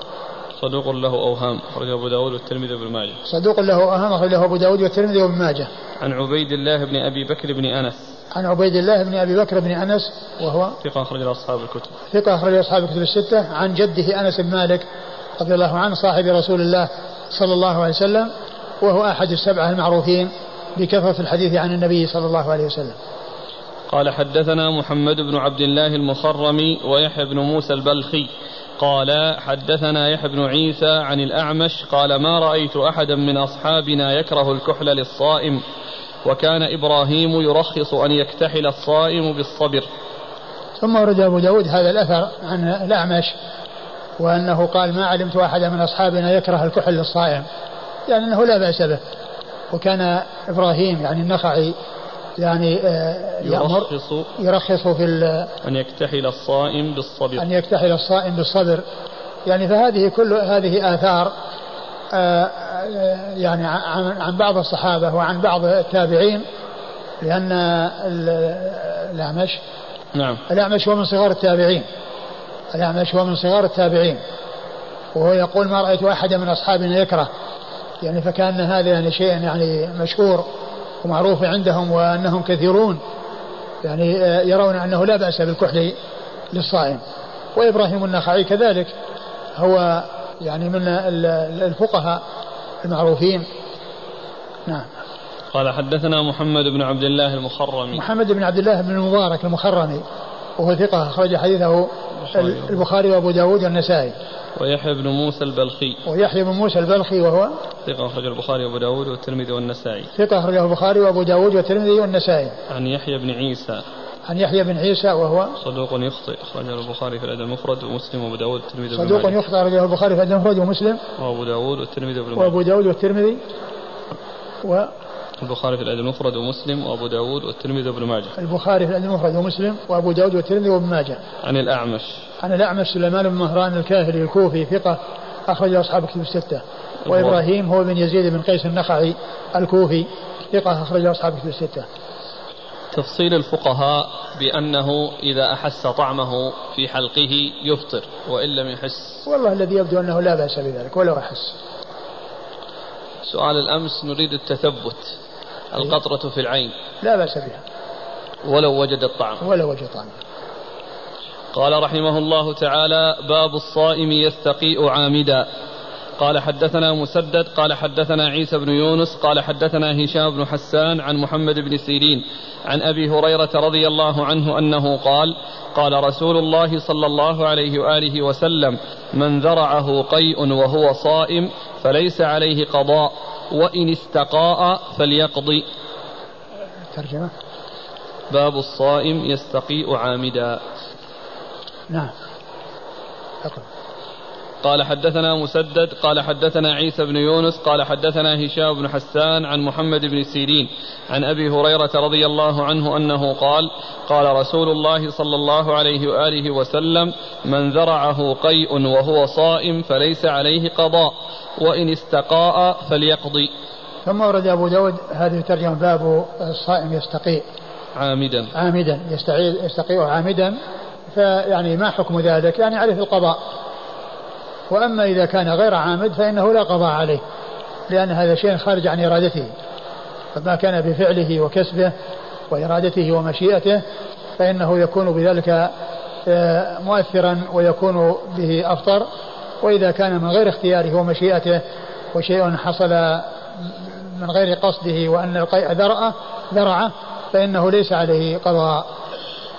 صدوق له أوهام أخرج أبو داود والترمذي وابن ماجه. صدوق له أوهام أخرج له أبو داود والترمذي وابن ماجه. عن عبيد الله بن أبي بكر بن أنس. عن عبيد الله بن أبي بكر بن أنس وهو ثقة أخرج له أصحاب الكتب. ثقة أخرج أصحاب الكتب الستة عن جده أنس بن مالك رضي الله عنه صاحب رسول الله صلى الله عليه وسلم وهو أحد السبعة المعروفين بكثرة الحديث عن النبي صلى الله عليه وسلم. قال حدثنا محمد بن عبد الله المخرمي ويحيى بن موسى البلخي. قال حدثنا يحيى بن عيسى عن الأعمش قال ما رأيت أحدا من أصحابنا يكره الكحل للصائم. وكان إبراهيم يرخص أن يكتحل الصائم بالصبر. ثم ورد أبو داود هذا الأثر عن الأعمش وأنه قال ما علمت أحدا من أصحابنا يكره الكحل للصائم يعني أنه لا بأس به. وكان إبراهيم يعني النخعي يعني آه، يأمر يرخص يرخص في أن يكتحل الصائم بالصبر. أن يكتحل الصائم بالصبر. يعني فهذه كل هذه آثار يعني عن عن بعض الصحابة وعن بعض التابعين لأن الأعمش نعم. الأعمش هو من صغار التابعين. الأعمش هو من صغار التابعين. وهو يقول ما رأيت أحدا من أصحابنا يكره. يعني فكأن هذا يعني شيء يعني مشهور ومعروف عندهم وأنهم كثيرون. يعني آه، يرون أنه لا بأس بالكحل للصائم. وإبراهيم النخعي كذلك هو يعني من الفقهاء المعروفين. نعم. قال حدثنا محمد بن عبد الله المخرمي. محمد بن عبد الله بن المبارك المخرمي وهو ثقة أخرج حديثه البخاري وأبو داود والنسائي. ويحيى بن موسى البلخي. ويحيى بن موسى البلخي وهو ثقة أخرج البخاري وأبو داود والترمذي والنسائي. ثقة أخرجه البخاري وأبو داود والترمذي والنسائي. عن يحيى بن عيسى. عن يحيى بن عيسى وهو صدوق يخطئ أخرجه البخاري في الأدب المفرد ومسلم وأبو داود والترمذي صدوق يخطئ أخرجه البخاري في الأدب المفرد ومسلم. وأبو داود والترمذي وأبو داود والترمذي. و البخاري في الأدب المفرد ومسلم وأبو داود والترمذي وابن ماجه. البخاري في الأدب المفرد ومسلم وأبو داود والترمذي وابن ماجه. عن الأعمش. عن الأعمش سليمان بن مهران الكاهلي الكوفي ثقة أخرج أصحاب كتب الستة. وإبراهيم هو بن يزيد بن قيس النخعي الكوفي ثقة أخرج أصحاب كتب الستة. تفصيل الفقهاء بأنه إذا أحس طعمه في حلقه يفطر وإن لم يحس. والله الذي يبدو أنه لا بأس بذلك ولو أحس. سؤال الأمس نريد التثبت القطرة في العين. لا بأس بها. ولو وجد الطعم. ولو وجد طعم. قال رحمه الله تعالى باب الصائم يستقيء عامدا. قال حدثنا مسدد قال حدثنا عيسى بن يونس قال حدثنا هشام بن حسان عن محمد بن سيرين عن أبي هريرة رضي الله عنه أنه قال قال رسول الله صلى الله عليه وآله وسلم من ذرعه قيء وهو صائم فليس عليه قضاء وإن استقاء فليقضي. ترجمة. باب الصائم يستقيء عامدا. نعم. قال حدثنا مسدد قال حدثنا عيسى بن يونس قال حدثنا هشام بن حسان عن محمد بن سيرين عن أبي هريرة رضي الله عنه أنه قال قال رسول الله صلى الله عليه وآله وسلم من ذرعه قيء وهو صائم فليس عليه قضاء وإن استقاء فليقضي. ثم ورد أبو داود هذه الترجمة باب الصائم يستقيء. عامدا. عامدا يستقيء عامدا فيعني ما حكم ذلك؟ يعني عليه القضاء. وأما إذا كان غير عامد فإنه لا قضاء عليه لأن هذا شيء خارج عن إرادته. فما كان بفعله وكسبه وإرادته ومشيئته فإنه يكون بذلك آه، مؤثرا ويكون به أفطر. وإذا كان من غير اختياره ومشيئته وشيء حصل من غير قصده وأن القيء ذرعه ذرعه فإنه ليس عليه قضاء.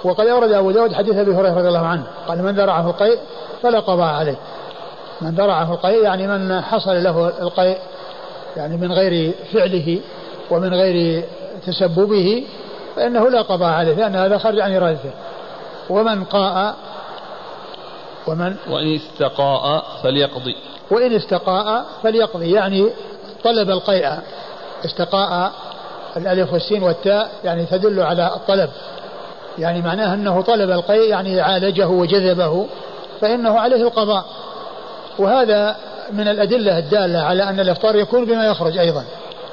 وقد أورد أبو داود حديث أبي هريرة رضي الله عنه قال من ذرعه القيء فلا قضاء عليه. من ذرعه القيء يعني من حصل له القيء يعني من غير فعله ومن غير تسببه فإنه لا قضاء عليه لأن هذا خرج عن إرادته ومن قاء ومن وإن استقاء فليقضي. وإن استقاء فليقضي يعني طلب القيء استقاء الألف والسين والتاء يعني تدل على الطلب. يعني معناه أنه طلب القيء يعني عالجه وجذبه فإنه عليه القضاء. وهذا من الأدلة الدالة على أن الإفطار يكون بما يخرج أيضا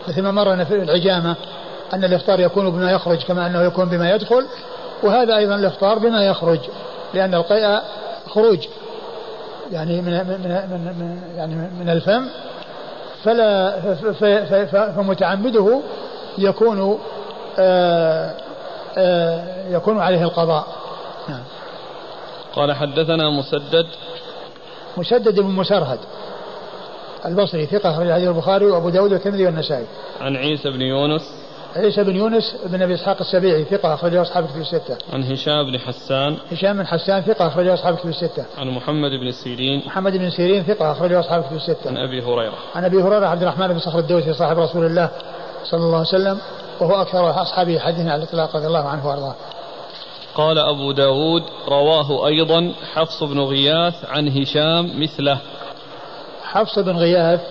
مثل ما مرنا في العجامة أن الإفطار يكون بما يخرج كما أنه يكون بما يدخل وهذا أيضا الإفطار بما يخرج لأن القيء خروج يعني من من من, من يعني من الفم فلا فمتعمده يكون آآ آآ يكون عليه القضاء نعم. قال حدثنا مسدد مسدد بن مسرهد البصري ثقة أخرج حديث البخاري وأبو داود والترمذي والنسائي. عن عيسى بن يونس عيسى بن يونس بن أبي إسحاق السبيعي ثقة أخرجه أصحاب كتب الستة. عن هشام بن حسان هشام بن حسان ثقة أخرجه أصحاب كتب الستة. عن محمد بن سيرين محمد بن سيرين ثقة أخرجه أصحاب كتب الستة. عن أبي هريرة عن أبي هريرة عبد الرحمن بن صخر الدوسي صاحب رسول الله صلى الله عليه وسلم وهو أكثر أصحابه حديثا على الإطلاق رضي الله عنه وأرضاه. قال أبو داود رواه أيضا حفص بن غياث عن هشام مثله. حفص بن غياث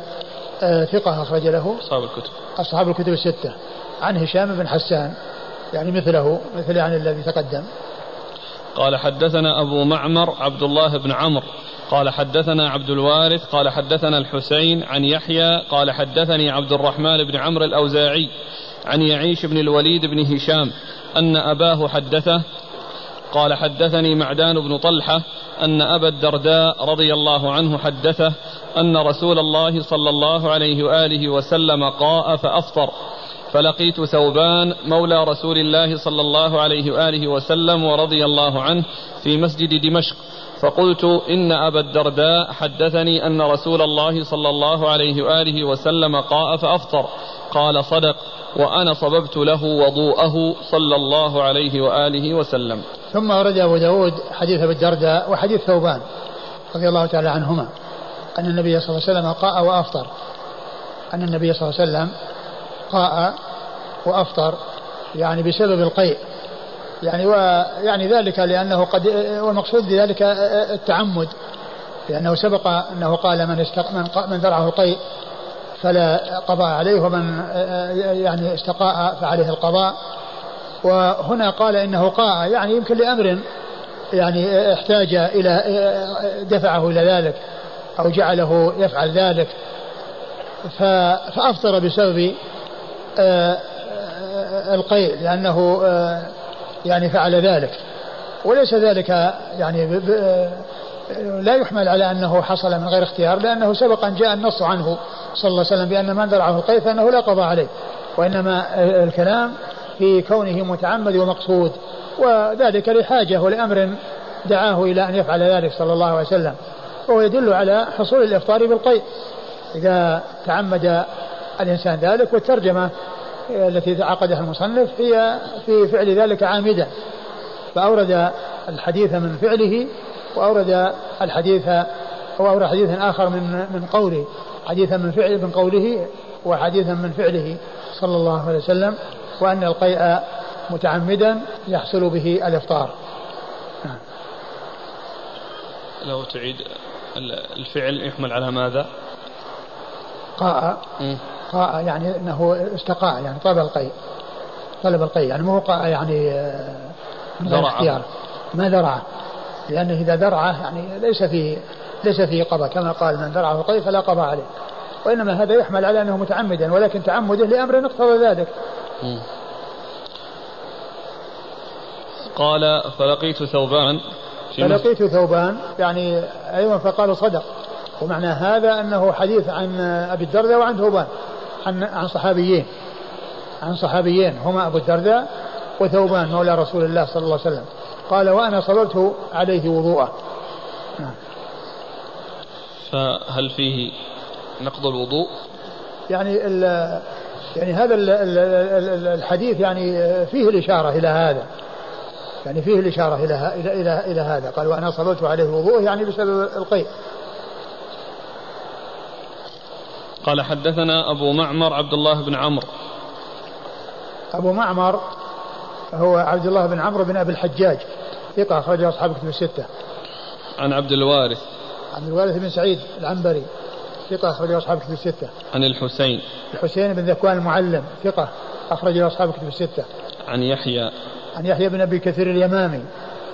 آه ثقة أخرج له. أصحاب الكتب. أصحاب الكتب الستة. عن هشام بن حسان يعني مثله مثل يعني الذي تقدم. قال حدثنا أبو معمر عبد الله بن عمرو. قال حدثنا عبد الوارث قال حدثنا الحسين عن يحيى قال حدثني عبد الرحمن بن عمرو الأوزاعي عن يعيش بن الوليد بن هشام أن أباه حدثه قال حدثني معدان بن طلحة أن أبا الدرداء رضي الله عنه حدثه أن رسول الله صلى الله عليه وآله وسلم قاء فأفطر فلقيت ثوبان مولى رسول الله صلى الله عليه وآله وسلم ورضي الله عنه في مسجد دمشق فقلت إن أبا الدرداء حدثني أن رسول الله صلى الله عليه وآله وسلم قاء فأفطر قال صدق. وأنا صببت له وضوءه صلى الله عليه وآله وسلم. ثم ورد أبو داود حديث أبي الدرداء وحديث ثوبان رضي الله تعالى عنهما. أن النبي صلى الله عليه وسلم قاء وأفطر. أن النبي صلى الله عليه وسلم قاء وأفطر يعني بسبب القيء. يعني ويعني ذلك لأنه قد والمقصود بذلك التعمد لأنه سبق أنه قال من استق من, من ذرعه القيء فلا قضاء عليه ومن يعني استقاء فعليه القضاء. وهنا قال إنه قاء يعني يمكن لأمر يعني احتاج إلى دفعه إلى ذلك أو جعله يفعل ذلك. فأفطر بسبب القيء لأنه يعني فعل ذلك. وليس ذلك يعني لا يحمل على أنه حصل من غير اختيار لأنه سبق أن جاء النص عنه صلى الله عليه وسلم بأن من درعه القيء فانه لا قضاء عليه وإنما الكلام في كونه متعمد ومقصود وذلك لحاجة ولأمر دعاه إلى أن يفعل ذلك صلى الله عليه وسلم وهو يدل على حصول الإفطار بالقيء إذا تعمد الإنسان ذلك والترجمة التي عقدها المصنف هي في فعل ذلك عامدا فأورد الحديث من فعله وأورد الحديث وأورد حديثا آخر من من قوله حديثا من فعل من قوله وحديثا من فعله صلى الله عليه وسلم وأن القيء متعمدا يحصل به الإفطار. نعم. لو تعيد الفعل يحمل على ماذا؟ قاء. قاء يعني إنه استقاء يعني طلب القيء. طلب القيء يعني مو قاء يعني آه، من غير اختيار ما ذرعه لأنه إذا درعه يعني ليس فيه ليس فيه قضاء. كما قال من درعه القيء فلا قضاء عليه. وإنما هذا يحمل على أنه متعمدا ولكن تعمده لأمر اقتضى ذلك قال فلقيت ثوبان. فلقيت ثوبان يعني أيضا فقالوا صدق. ومعنى هذا أنه حديث عن أبي الدرداء وعن ثوبان عن عن صحابيين. عن صحابيين هما أبو الدرداء وثوبان مولى رسول الله صلى الله عليه وسلم. قال وأنا صللت عليه وضوءه. فهل فيه نقض الوضوء؟ يعني ال يعني هذا ال ال الحديث يعني فيه الإشارة إلى هذا. يعني فيه الإشارة إلى إلى إلى, إلى هذا. قال وأنا صليت عليه وضوء يعني بسبب القيء. قال حدثنا أبو معمر عبد الله بن عمرو. أبو معمر هو عبد الله بن عمرو بن أبي الحجاج. ثقة أخرجه أصحاب كتب الستة. عن عبد الوارث. عبد الوارث بن سعيد العنبري ثقة أخرجه أصحاب كتب الستة. عن الحسين. الحسين بن ذكوان المعلم ثقة أخرجه أصحاب كتب الستة. عن يحيى. عن يحيى بن أبي كثير اليمامي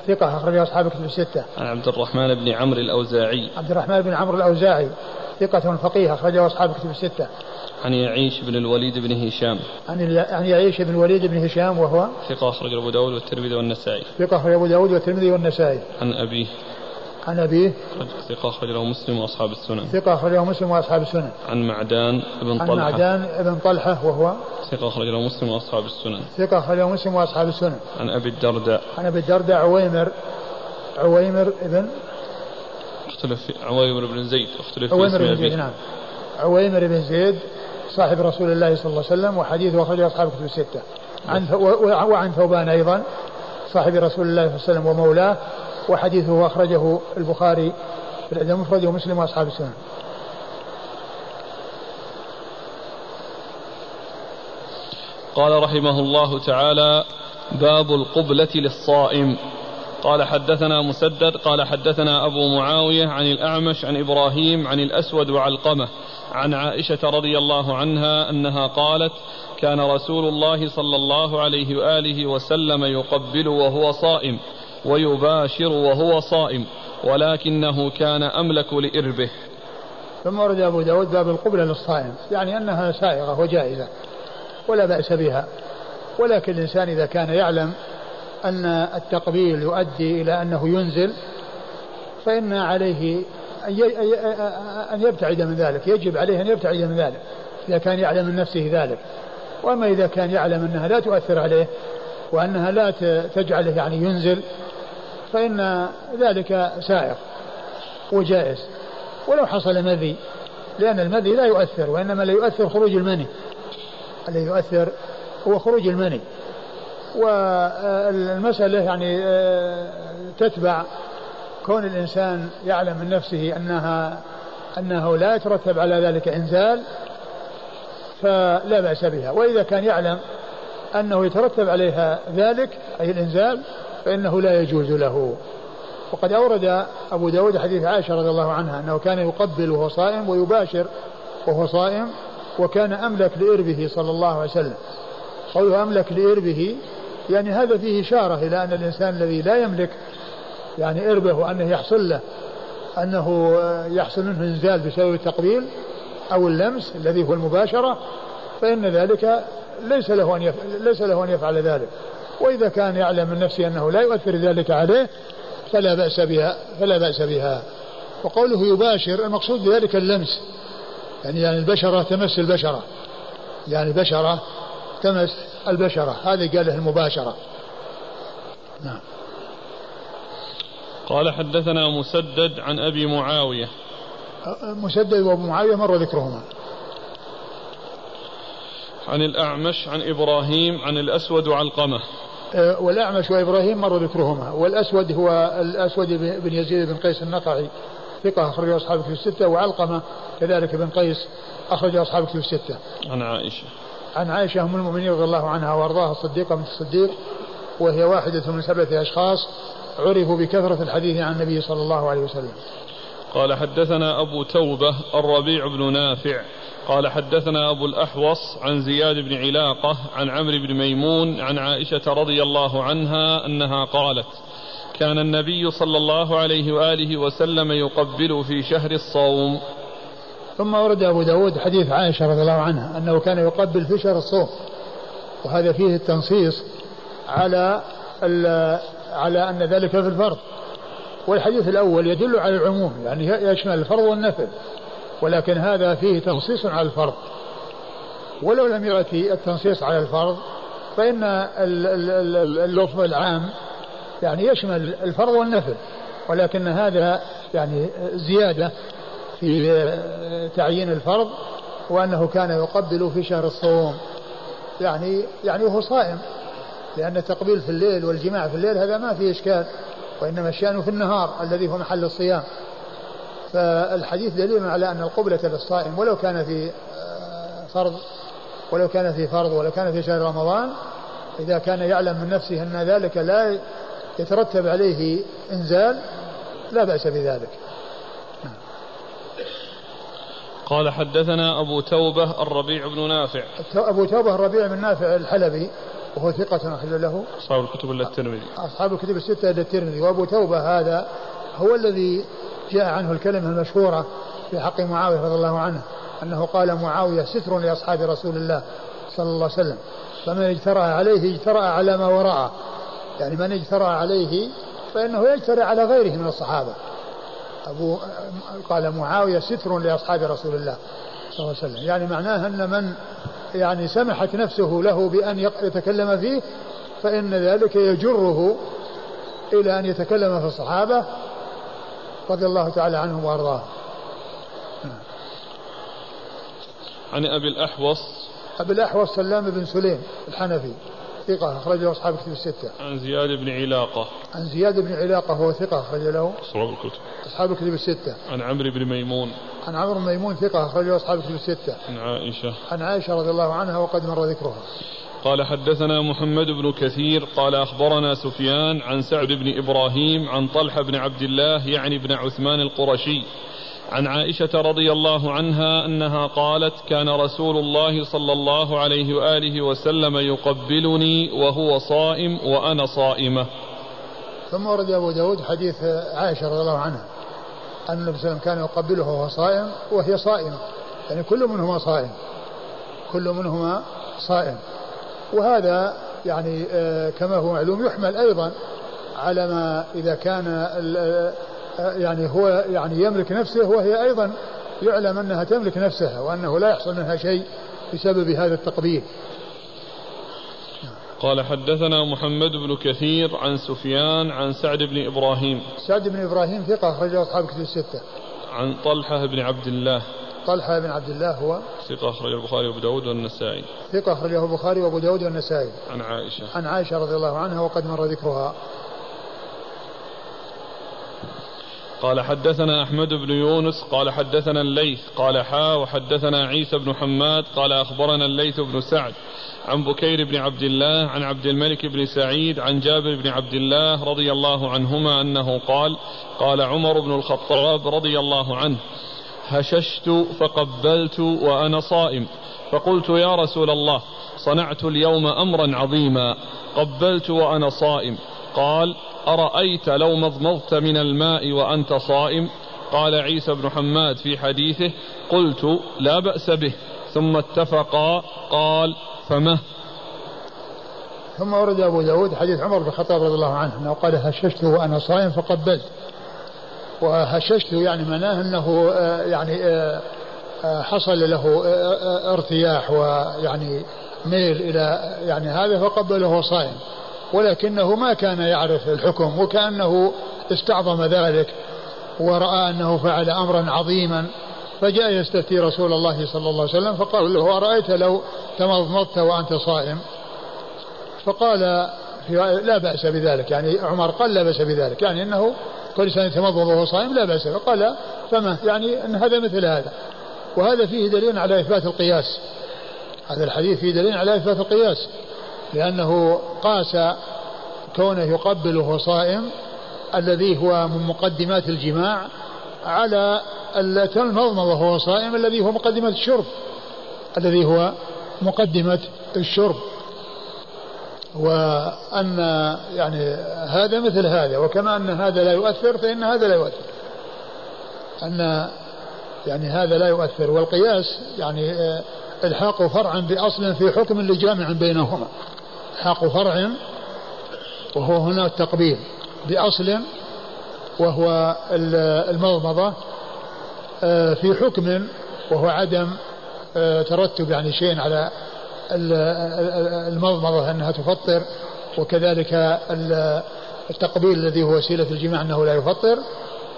ثقة أخرجه أصحاب كتب الستة. عن عبد الرحمن بن عمرو الأوزاعي. عبد الرحمن بن عمرو الأوزاعي ثقة فقيه أخرجه أصحاب كتب الستة. عن يعيش بن الوليد بن هشام. عن عن يعيش بن الوليد بن هشام وهو ثقة أخرج أبو داود والترمذي والنسائي. ثقة أخرج أبو داود والترمذي والنسائي. عن أبيه عن أبيه ثقة أخرج له مسلم وأصحاب السنن. ثقة أخرج له مسلم وأصحاب السنن. عن معدان بن طلحة. عن معدان بن طلحة وهو ثقة أخرج له مسلم وأصحاب السنن. ثقة أخرج له مسلم وأصحاب السنن. عن أبي الدرداء. عن أبي الدرداء عويمر عويمر ابن اختلف عويمر بن زيد. اختلف في عويمر بن زيد نعم. عويمر بن زيد صاحب رسول الله صلى الله عليه وسلم وحديثه أخرجه أصحاب كتب الستة. عن وعن ثوبان أيضا صاحب رسول الله صلى الله عليه وسلم ومولاه وحديثه أخرجه البخاري في الأدب المفرد ومسلم وأصحاب السنة قال رحمه الله تعالى باب القبلة للصائم. قال حدثنا مسدد قال حدثنا أبو معاوية عن الأعمش عن إبراهيم عن الأسود وعلقمة عن عائشة رضي الله عنها أنها قالت كان رسول الله صلى الله عليه وآله وسلم يقبل وهو صائم ويباشر وهو صائم ولكنه كان أملك لإربه. ثم ورد أبو داود باب القبلة للصائم يعني أنها سائغة وجائزة ولا بأس بها ولكن الإنسان إذا كان يعلم أن التقبيل يؤدي إلى أنه ينزل فإن عليه أن يبتعد من ذلك يجب عليه أن يبتعد من ذلك إذا كان يعلم من نفسه ذلك. وأما إذا كان يعلم أنها لا تؤثر عليه وأنها لا تجعله يعني ينزل فإن ذلك سائر وجائز. ولو حصل مذي لأن المذي لا يؤثر وإنما لا يؤثر خروج المني. الذي يؤثر هو خروج المني. والمسألة يعني آه، تتبع كون الإنسان يعلم من نفسه أنها أنه لا يترتب على ذلك إنزال فلا بأس بها. وإذا كان يعلم أنه يترتب عليها ذلك أي الإنزال فإنه لا يجوز له. وقد أورد أبو داود حديث عائشة رضي الله عنها أنه كان يقبل وهو صائم ويباشر وهو صائم وكان أملك لإربه صلى الله عليه وسلم. قوله أملك لإربه يعني هذا فيه إشارة إلى أن الإنسان الذي لا يملك يعني إربه وأنه يحصل له أنه يحصل منه إنزال بسبب التقبيل أو اللمس الذي هو المباشرة فإن ذلك ليس له أن ليس له أن يفعل ذلك. وإذا كان يعلم من نفسه أنه لا يؤثر ذلك عليه فلا بأس بها فلا بأس بها. وقوله يباشر المقصود بذلك اللمس. يعني يعني البشرة تمس البشرة. يعني البشرة تمس البشرة. هذه قال له المباشرة. نعم. قال حدثنا مسدد عن أبي معاوية. مسدد وأبو معاوية مر ذكرهما. عن الأعمش عن إبراهيم عن الأسود وعلقمة. والأعمش وإبراهيم مر ذكرهما. والأسود هو الأسود بن يزيد بن قيس النقعي. ثقة أخرج أصحابه في الستة وعلقمة كذلك بن قيس أخرج أصحابه في الستة. عن عائشة. عن عائشة أم المؤمنين رضي الله عنها وأرضاها الصديقة بنت الصديق وهي واحدة من سبعة أشخاص عرفوا بكثرة الحديث عن النبي صلى الله عليه وسلم. قال حدثنا أبو توبة الربيع بن نافع. قال حدثنا أبو الأحوص عن زياد بن علاقة عن عمرو بن ميمون عن عائشة رضي الله عنها أنها قالت كان النبي صلى الله عليه وآله وسلم يقبل في شهر الصوم ثم ورد أبو داود حديث عائشة رضي الله عنها أنه كان يقبل في شهر الصوم. وهذا فيه التنصيص على على أن ذلك في الفرض. والحديث الأول يدل على العموم يعني يشمل الفرض والنفل. ولكن هذا فيه تنصيص على الفرض. ولو لم يأتي التنصيص على الفرض فإن اللفظ العام يعني يشمل الفرض والنفل. ولكن هذا يعني زيادة في تعيين الفرض وأنه كان يقبل في شهر الصوم. يعني يعني وهو صائم لأن التقبيل في الليل والجماع في الليل هذا ما فيه إشكال وإنما الشأن في النهار الذي هو محل الصيام. فالحديث دليل على أن القبلة للصائم ولو كان في آه، فرض ولو كان في فرض ولو كان في شهر رمضان إذا كان يعلم من نفسه أن ذلك لا يترتب عليه إنزال لا بأس بذلك. قال حدثنا أبو توبة الربيع بن نافع. أبو توبة الربيع بن نافع الحلبي وهو ثقة أخرج له. أصحاب الكتب إلا الترمذي. أصحاب الكتب الستة إلا الترمذي. وأبو توبة هذا هو الذي جاء عنه الكلمة المشهورة في حق معاوية رضي الله عنه أنه قال معاوية ستر لأصحاب رسول الله صلى الله عليه وسلم. فمن اجترأ عليه اجترأ على ما وراءه. يعني من اجترأ عليه فإنه يجترئ على غيره من الصحابة. أبو قال معاوية ستر لأصحاب رسول الله صلى الله عليه وسلم. يعني معناه أن من يعني سمحت نفسه له بأن يتكلم فيه فإن ذلك يجره إلى أن يتكلم في الصحابة رضي الله تعالى عنهم وأرضاهم. عن أبي الأحوص. أبي الأحوص سلام بن سليم الحنفي. ثقة أخرج له أصحاب الكتب الستة. عن زياد بن علاقة. عن زياد بن علاقة هو ثقة أخرج له أصحاب الكتب. أصحاب الكتب الستة. عن عمرو بن ميمون. عن عمرو بن ميمون ثقة أخرج له أصحاب الكتب الستة. عن عائشة. عن عائشة رضي الله عنها وقد مر ذكرها. قال حدثنا محمد بن كثير قال أخبرنا سفيان عن سعد بن إبراهيم عن طلحة بن عبد الله يعني بن عثمان القرشي عن عائشة رضي الله عنها أنها قالت كان رسول الله صلى الله عليه وآله وسلم يقبلني وهو صائم وأنا صائمة. ثم ورد أبو داود حديث عائشة رضي الله عنها أن النبي صلى الله عليه وسلم كان يقبله وهو صائم وهي صائمة. يعني كل منهما صائم. كل منهما صائم. وهذا يعني آه، كما هو معلوم يحمل أيضا على ما إذا كان يعني هو يعني يملك نفسه وهي أيضا يعلم أنها تملك نفسها وأنه لا يحصل منها شيء بسبب هذا التقبيل. قال حدثنا محمد بن كثير عن سفيان عن سعد بن إبراهيم. سعد بن إبراهيم ثقة أخرجه أصحاب كتب الستة. عن طلحة بن عبد الله. طلحة بن عبد الله هو ثقة أخرج البخاري وأبو داود والنسائي. ثقة أخرجه البخاري وأبو داود والنسائي. عن عائشة. عن عائشة رضي الله عنها وقد مر ذكرها. قال حدثنا أحمد بن يونس قال حدثنا الليث قال حا وحدثنا عيسى بن حماد قال أخبرنا الليث بن سعد عن بكير بن عبد الله عن عبد الملك بن سعيد عن جابر بن عبد الله رضي الله عنهما أنه قال قال عمر بن الخطاب رضي الله عنه هششت فقبلت وأنا صائم فقلت يا رسول الله صنعت اليوم أمرا عظيما قبلت وأنا صائم قال أرأيت لو مضمضت من الماء وأنت صائم؟ قال عيسى بن حماد في حديثه قلت لا بأس به. ثم اتفقا قال فمه ثم ورد أبو داود حديث عمر بن الخطاب رضي الله عنه أنه قال هششت وأنا صائم فقبلت. وهششت يعني معناه أنه آه، يعني آه، آه، حصل له ارتياح ويعني ميل إلى يعني هذا فقبله صائم ولكنه ما كان يعرف الحكم وكأنه استعظم ذلك ورأى أنه فعل أمرا عظيما. فجاء يستفتي رسول الله صلى الله عليه وسلم فقال له أرأيت لو تمضمضت وأنت صائم؟ فقال لا بأس بذلك. يعني عمر قال لا بأس بذلك. يعني أنه كل إنسان يتمضمض وهو صائم لا بأس فقال فما؟ يعني أن هذا مثل هذا. وهذا فيه دليل على إثبات القياس. هذا الحديث فيه دليل على إثبات القياس. لأنه قاس كونه يقبل وهو صائم الذي هو من مقدمات الجماع على المضمضة وهو صائم الذي هو مقدمة الشرب الذي هو مقدمة الشرب. وأن يعني هذا مثل هذا وكما أن هذا لا يؤثر فإن هذا لا يؤثر. أن يعني هذا لا يؤثر والقياس يعني إلحاق فرعا بأصل في حكم لجامع بينهما. حق فرع وهو هنا التقبيل بأصل وهو المضمضة آه، في حكم وهو عدم آه، ترتب يعني شيء على المضمضة أنها تفطر وكذلك التقبيل الذي هو وسيلة الجماع أنه لا يفطر.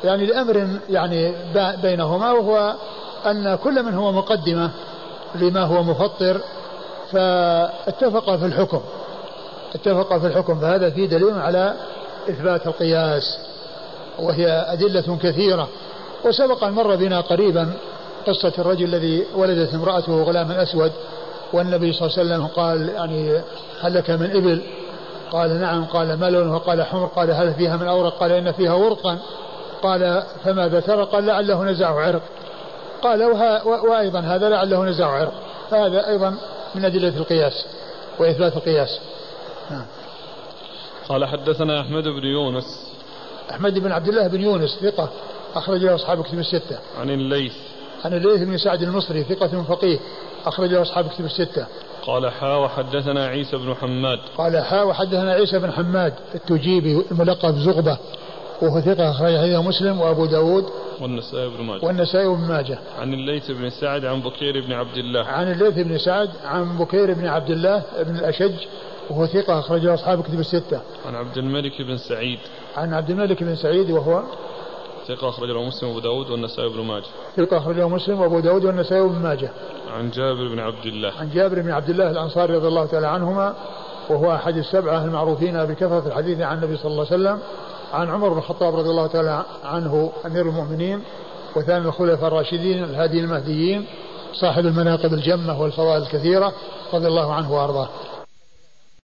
يعني لأمر يعني بينهما وهو أن كل من هو مقدمة لما هو مفطر فاتفق في الحكم. اتفق في الحكم فهذا فيه دليل على إثبات القياس وهي أدلة كثيرة. وسبق أن مر بنا قريبا قصة الرجل الذي ولدت امرأته غلاما أسود والنبي صلى الله عليه وسلم قال يعني هل لك من إبل؟ قال نعم. قال ما لونه؟ قال حمر. قال هل فيها من أورق؟ قال إن فيها ورقا. قال فماذا ترى؟ قال لعله نزع عرق. قال وأيضا هذا لعله نزع عرق. هذا أيضا من أدلة القياس وإثبات القياس. نعم. قال حدثنا أحمد بن يونس. أحمد بن عبد الله بن يونس ثقة أخرج له أصحاب كتب الستة. عن الليث. عن الليث بن سعد المصري ثقة فقيه أخرج له أصحاب كتب الستة. قال حا وحدثنا عيسى بن حماد. قال حا وحدثنا عيسى بن حماد التجيبي الملقب زغبة وهو ثقة أخرج حديثه مسلم وأبو داود. والنسائي بن ماجه. والنسائي بن ماجه. عن الليث بن سعد عن بكير بن عبد الله. عن الليث بن سعد عن بكير بن عبد الله بن الأشج وهو ثقة أخرجه أصحاب كتب الستة. عن عبد الملك بن سعيد. عن عبد الملك بن سعيد وهو ثقة أخرجه مسلم وأبو داود والنسائي بن ماجه. ثقة أخرجه مسلم وأبو داود والنسائي بن ماجه. عن جابر بن عبد الله. عن جابر بن عبد الله الأنصاري رضي الله تعالى عنهما وهو أحد السبعة المعروفين بكثرة الحديث عن النبي صلى الله عليه وسلم. عن عمر بن الخطاب رضي الله تعالى عنه أمير المؤمنين وثاني الخلفاء الراشدين الهادي المهديين صاحب المناقب الجمة والفضائل الكثيرة رضي الله عنه وأرضاه